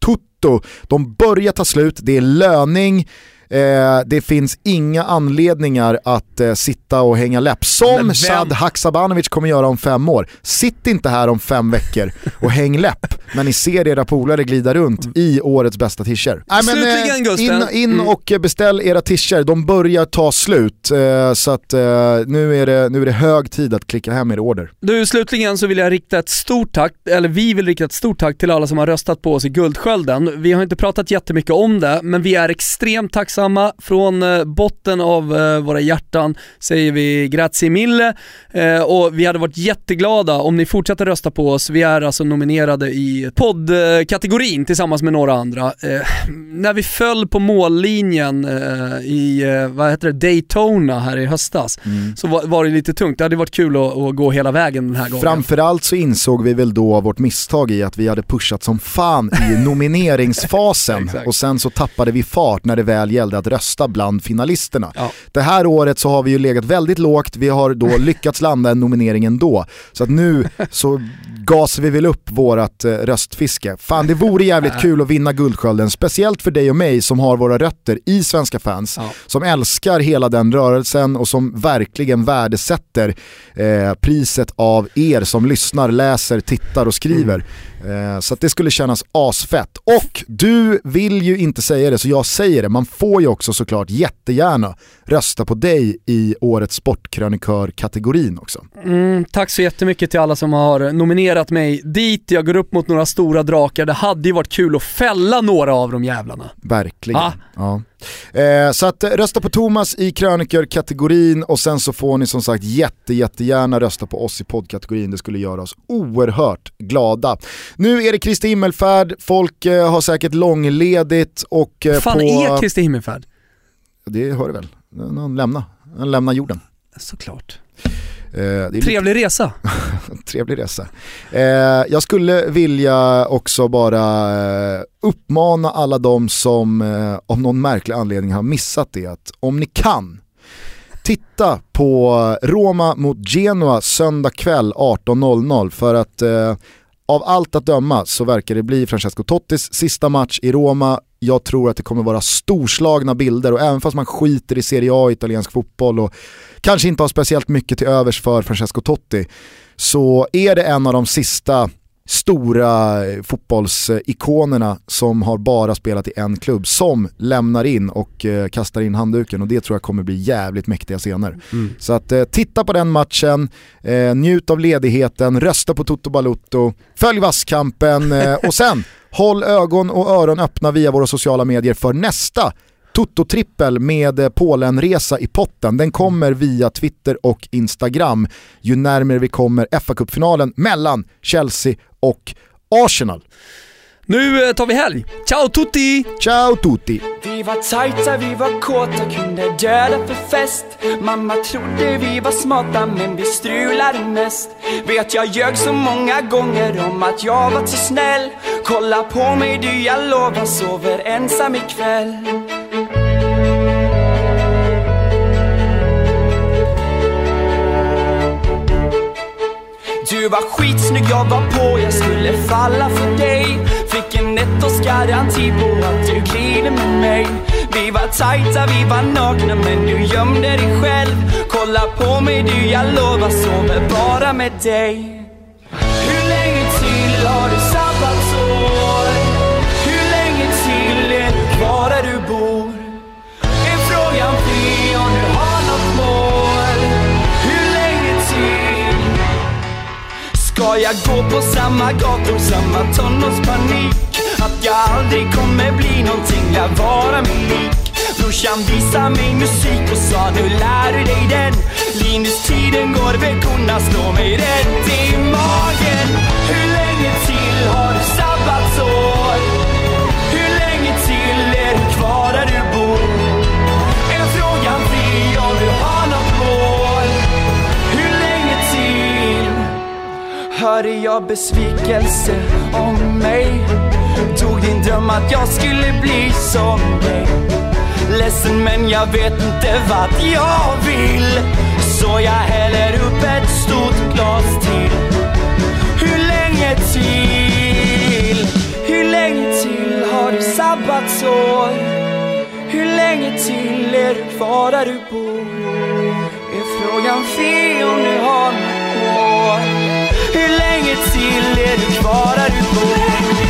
tutto. De börjar ta slut, det är löning. Eh, det finns inga anledningar att eh, sitta och hänga läpp som Sad Haksabanovic kommer göra om fem år. Sitt inte här om fem veckor och häng läpp när ni ser era polare glida runt i årets bästa tischer. Nej, men, eh, Slutligen, Gusten. In, in Mm. och beställ era tischer, de börjar ta slut. Eh, så att eh, nu, är det, nu är det hög tid att klicka hem er order. Du, slutligen så vill jag rikta ett stort tack, eller vi vill rikta ett stort tack till alla som har röstat på oss i Guldskölden. Vi har inte pratat jättemycket om det, men vi är extremt tacksamma. Från eh, botten av eh, våra hjärtan säger vi grazie mille eh, och vi hade varit jätteglada om ni fortsätter rösta på oss. Vi är alltså nominerade i poddkategorin tillsammans med några andra. När vi föll på mållinjen i, vad heter det, Daytona här i höstas, så var, det lite tungt. Det hade varit kul att, gå hela vägen den här gången. Framförallt så insåg vi väl då vårt misstag i att vi hade pushat som fan i nomineringsfasen och sen så tappade vi fart när det väl gällde att rösta bland finalisterna. Ja. Det här året så har vi ju legat väldigt lågt, vi har då lyckats landa en nominering ändå. Så att nu så gasar vi väl upp vårat eh, röstfiske. Fan det vore jävligt kul att vinna Guldskölden, speciellt för dig och mig som har våra rötter i svenska fans, Ja. som älskar hela den rörelsen och som verkligen värdesätter eh, priset av er som lyssnar, läser, tittar och skriver. Eh, så att det skulle kännas asfett. Och du vill ju inte säga det så jag säger det, man får ju också såklart jättegärna rösta på dig i årets sportkrönikör-kategorin också. Mm, tack så jättemycket till alla som har nominerat mig dit. Jag går upp mot några stora drakar. Det hade ju varit kul att fälla några av de jävlarna. Verkligen. Ah. Ja. Eh, så att eh, rösta på Thomas i kröniker-kategorin och sen så får ni som sagt jätte, jättegärna rösta på oss i poddkategorin. Det skulle göra oss oerhört glada. Nu är det Kristi himmelfärd, folk eh, har säkert långledigt och eh, fan på... är Kristi himmelfärd? Det hör du väl? Han lämnar, han lämnar jorden. Såklart. Eh, är lite- Trevlig resa. Trevlig resa. Eh, jag skulle vilja också bara eh, uppmana alla de som eh, av någon märklig anledning har missat det att om ni kan, titta på Roma mot Genoa söndag kväll 18.00 för att eh, av allt att döma så verkar det bli Francesco Tottis sista match i Roma. Jag tror att det kommer vara storslagna bilder och även fast man skiter i Serie A, italiensk fotboll och kanske inte har speciellt mycket till övers för Francesco Totti så är det en av de sista stora eh, fotbollsikonerna som har bara spelat i en klubb som lämnar in och eh, kastar in handduken och det tror jag kommer bli jävligt mäktiga scener. Så att eh, titta på den matchen, njut av ledigheten, rösta på Toto Balutto, följ vasskampen och sen håll ögon och öron öppna via våra sociala medier för nästa Toto-trippel med Polenresa i potten. Den kommer via Twitter och Instagram ju närmare vi kommer FA-cupfinalen mellan Chelsea och Arsenal. Nu eh, tar vi helg. Ciao tutti! Ciao tutti! Vi var tajta, vi var kåta, kunde döda för fest Mamma trodde vi var smarta men vi strulade mest Vet jag ljög så många gånger om att jag var så snäll Kolla på mig du, jag lovar, sover ensam ikväll Du var skitsnygg, jag var på, jag skulle falla för dig. Fick en ettårsgaranti på att du glider med mig. Vi var tajta, vi var nakna men du gömde dig själv. Kolla på mig du, jag lovar, sover bara med dig. Hur länge till har du Ska jag gå på samma gator, samma tonårspanik? Att jag aldrig kommer bli någonting, lär vara mig lik. Brorsan visade mig musik och sa nu lär du dig den. Linus tiden går, veckorna slår mig rätt i magen. Hur Hörde jag besvikelse om mig? Tog din dröm att jag skulle bli som dig? Ledsen men jag vet inte vart jag vill Så jag häller upp ett stort glas till Hur länge till? Hur länge till har du sabbatsår? Hur länge till är du kvar där du bor? Är frågan fel om du har något kvar? Hur länge till är du kvar där du bor?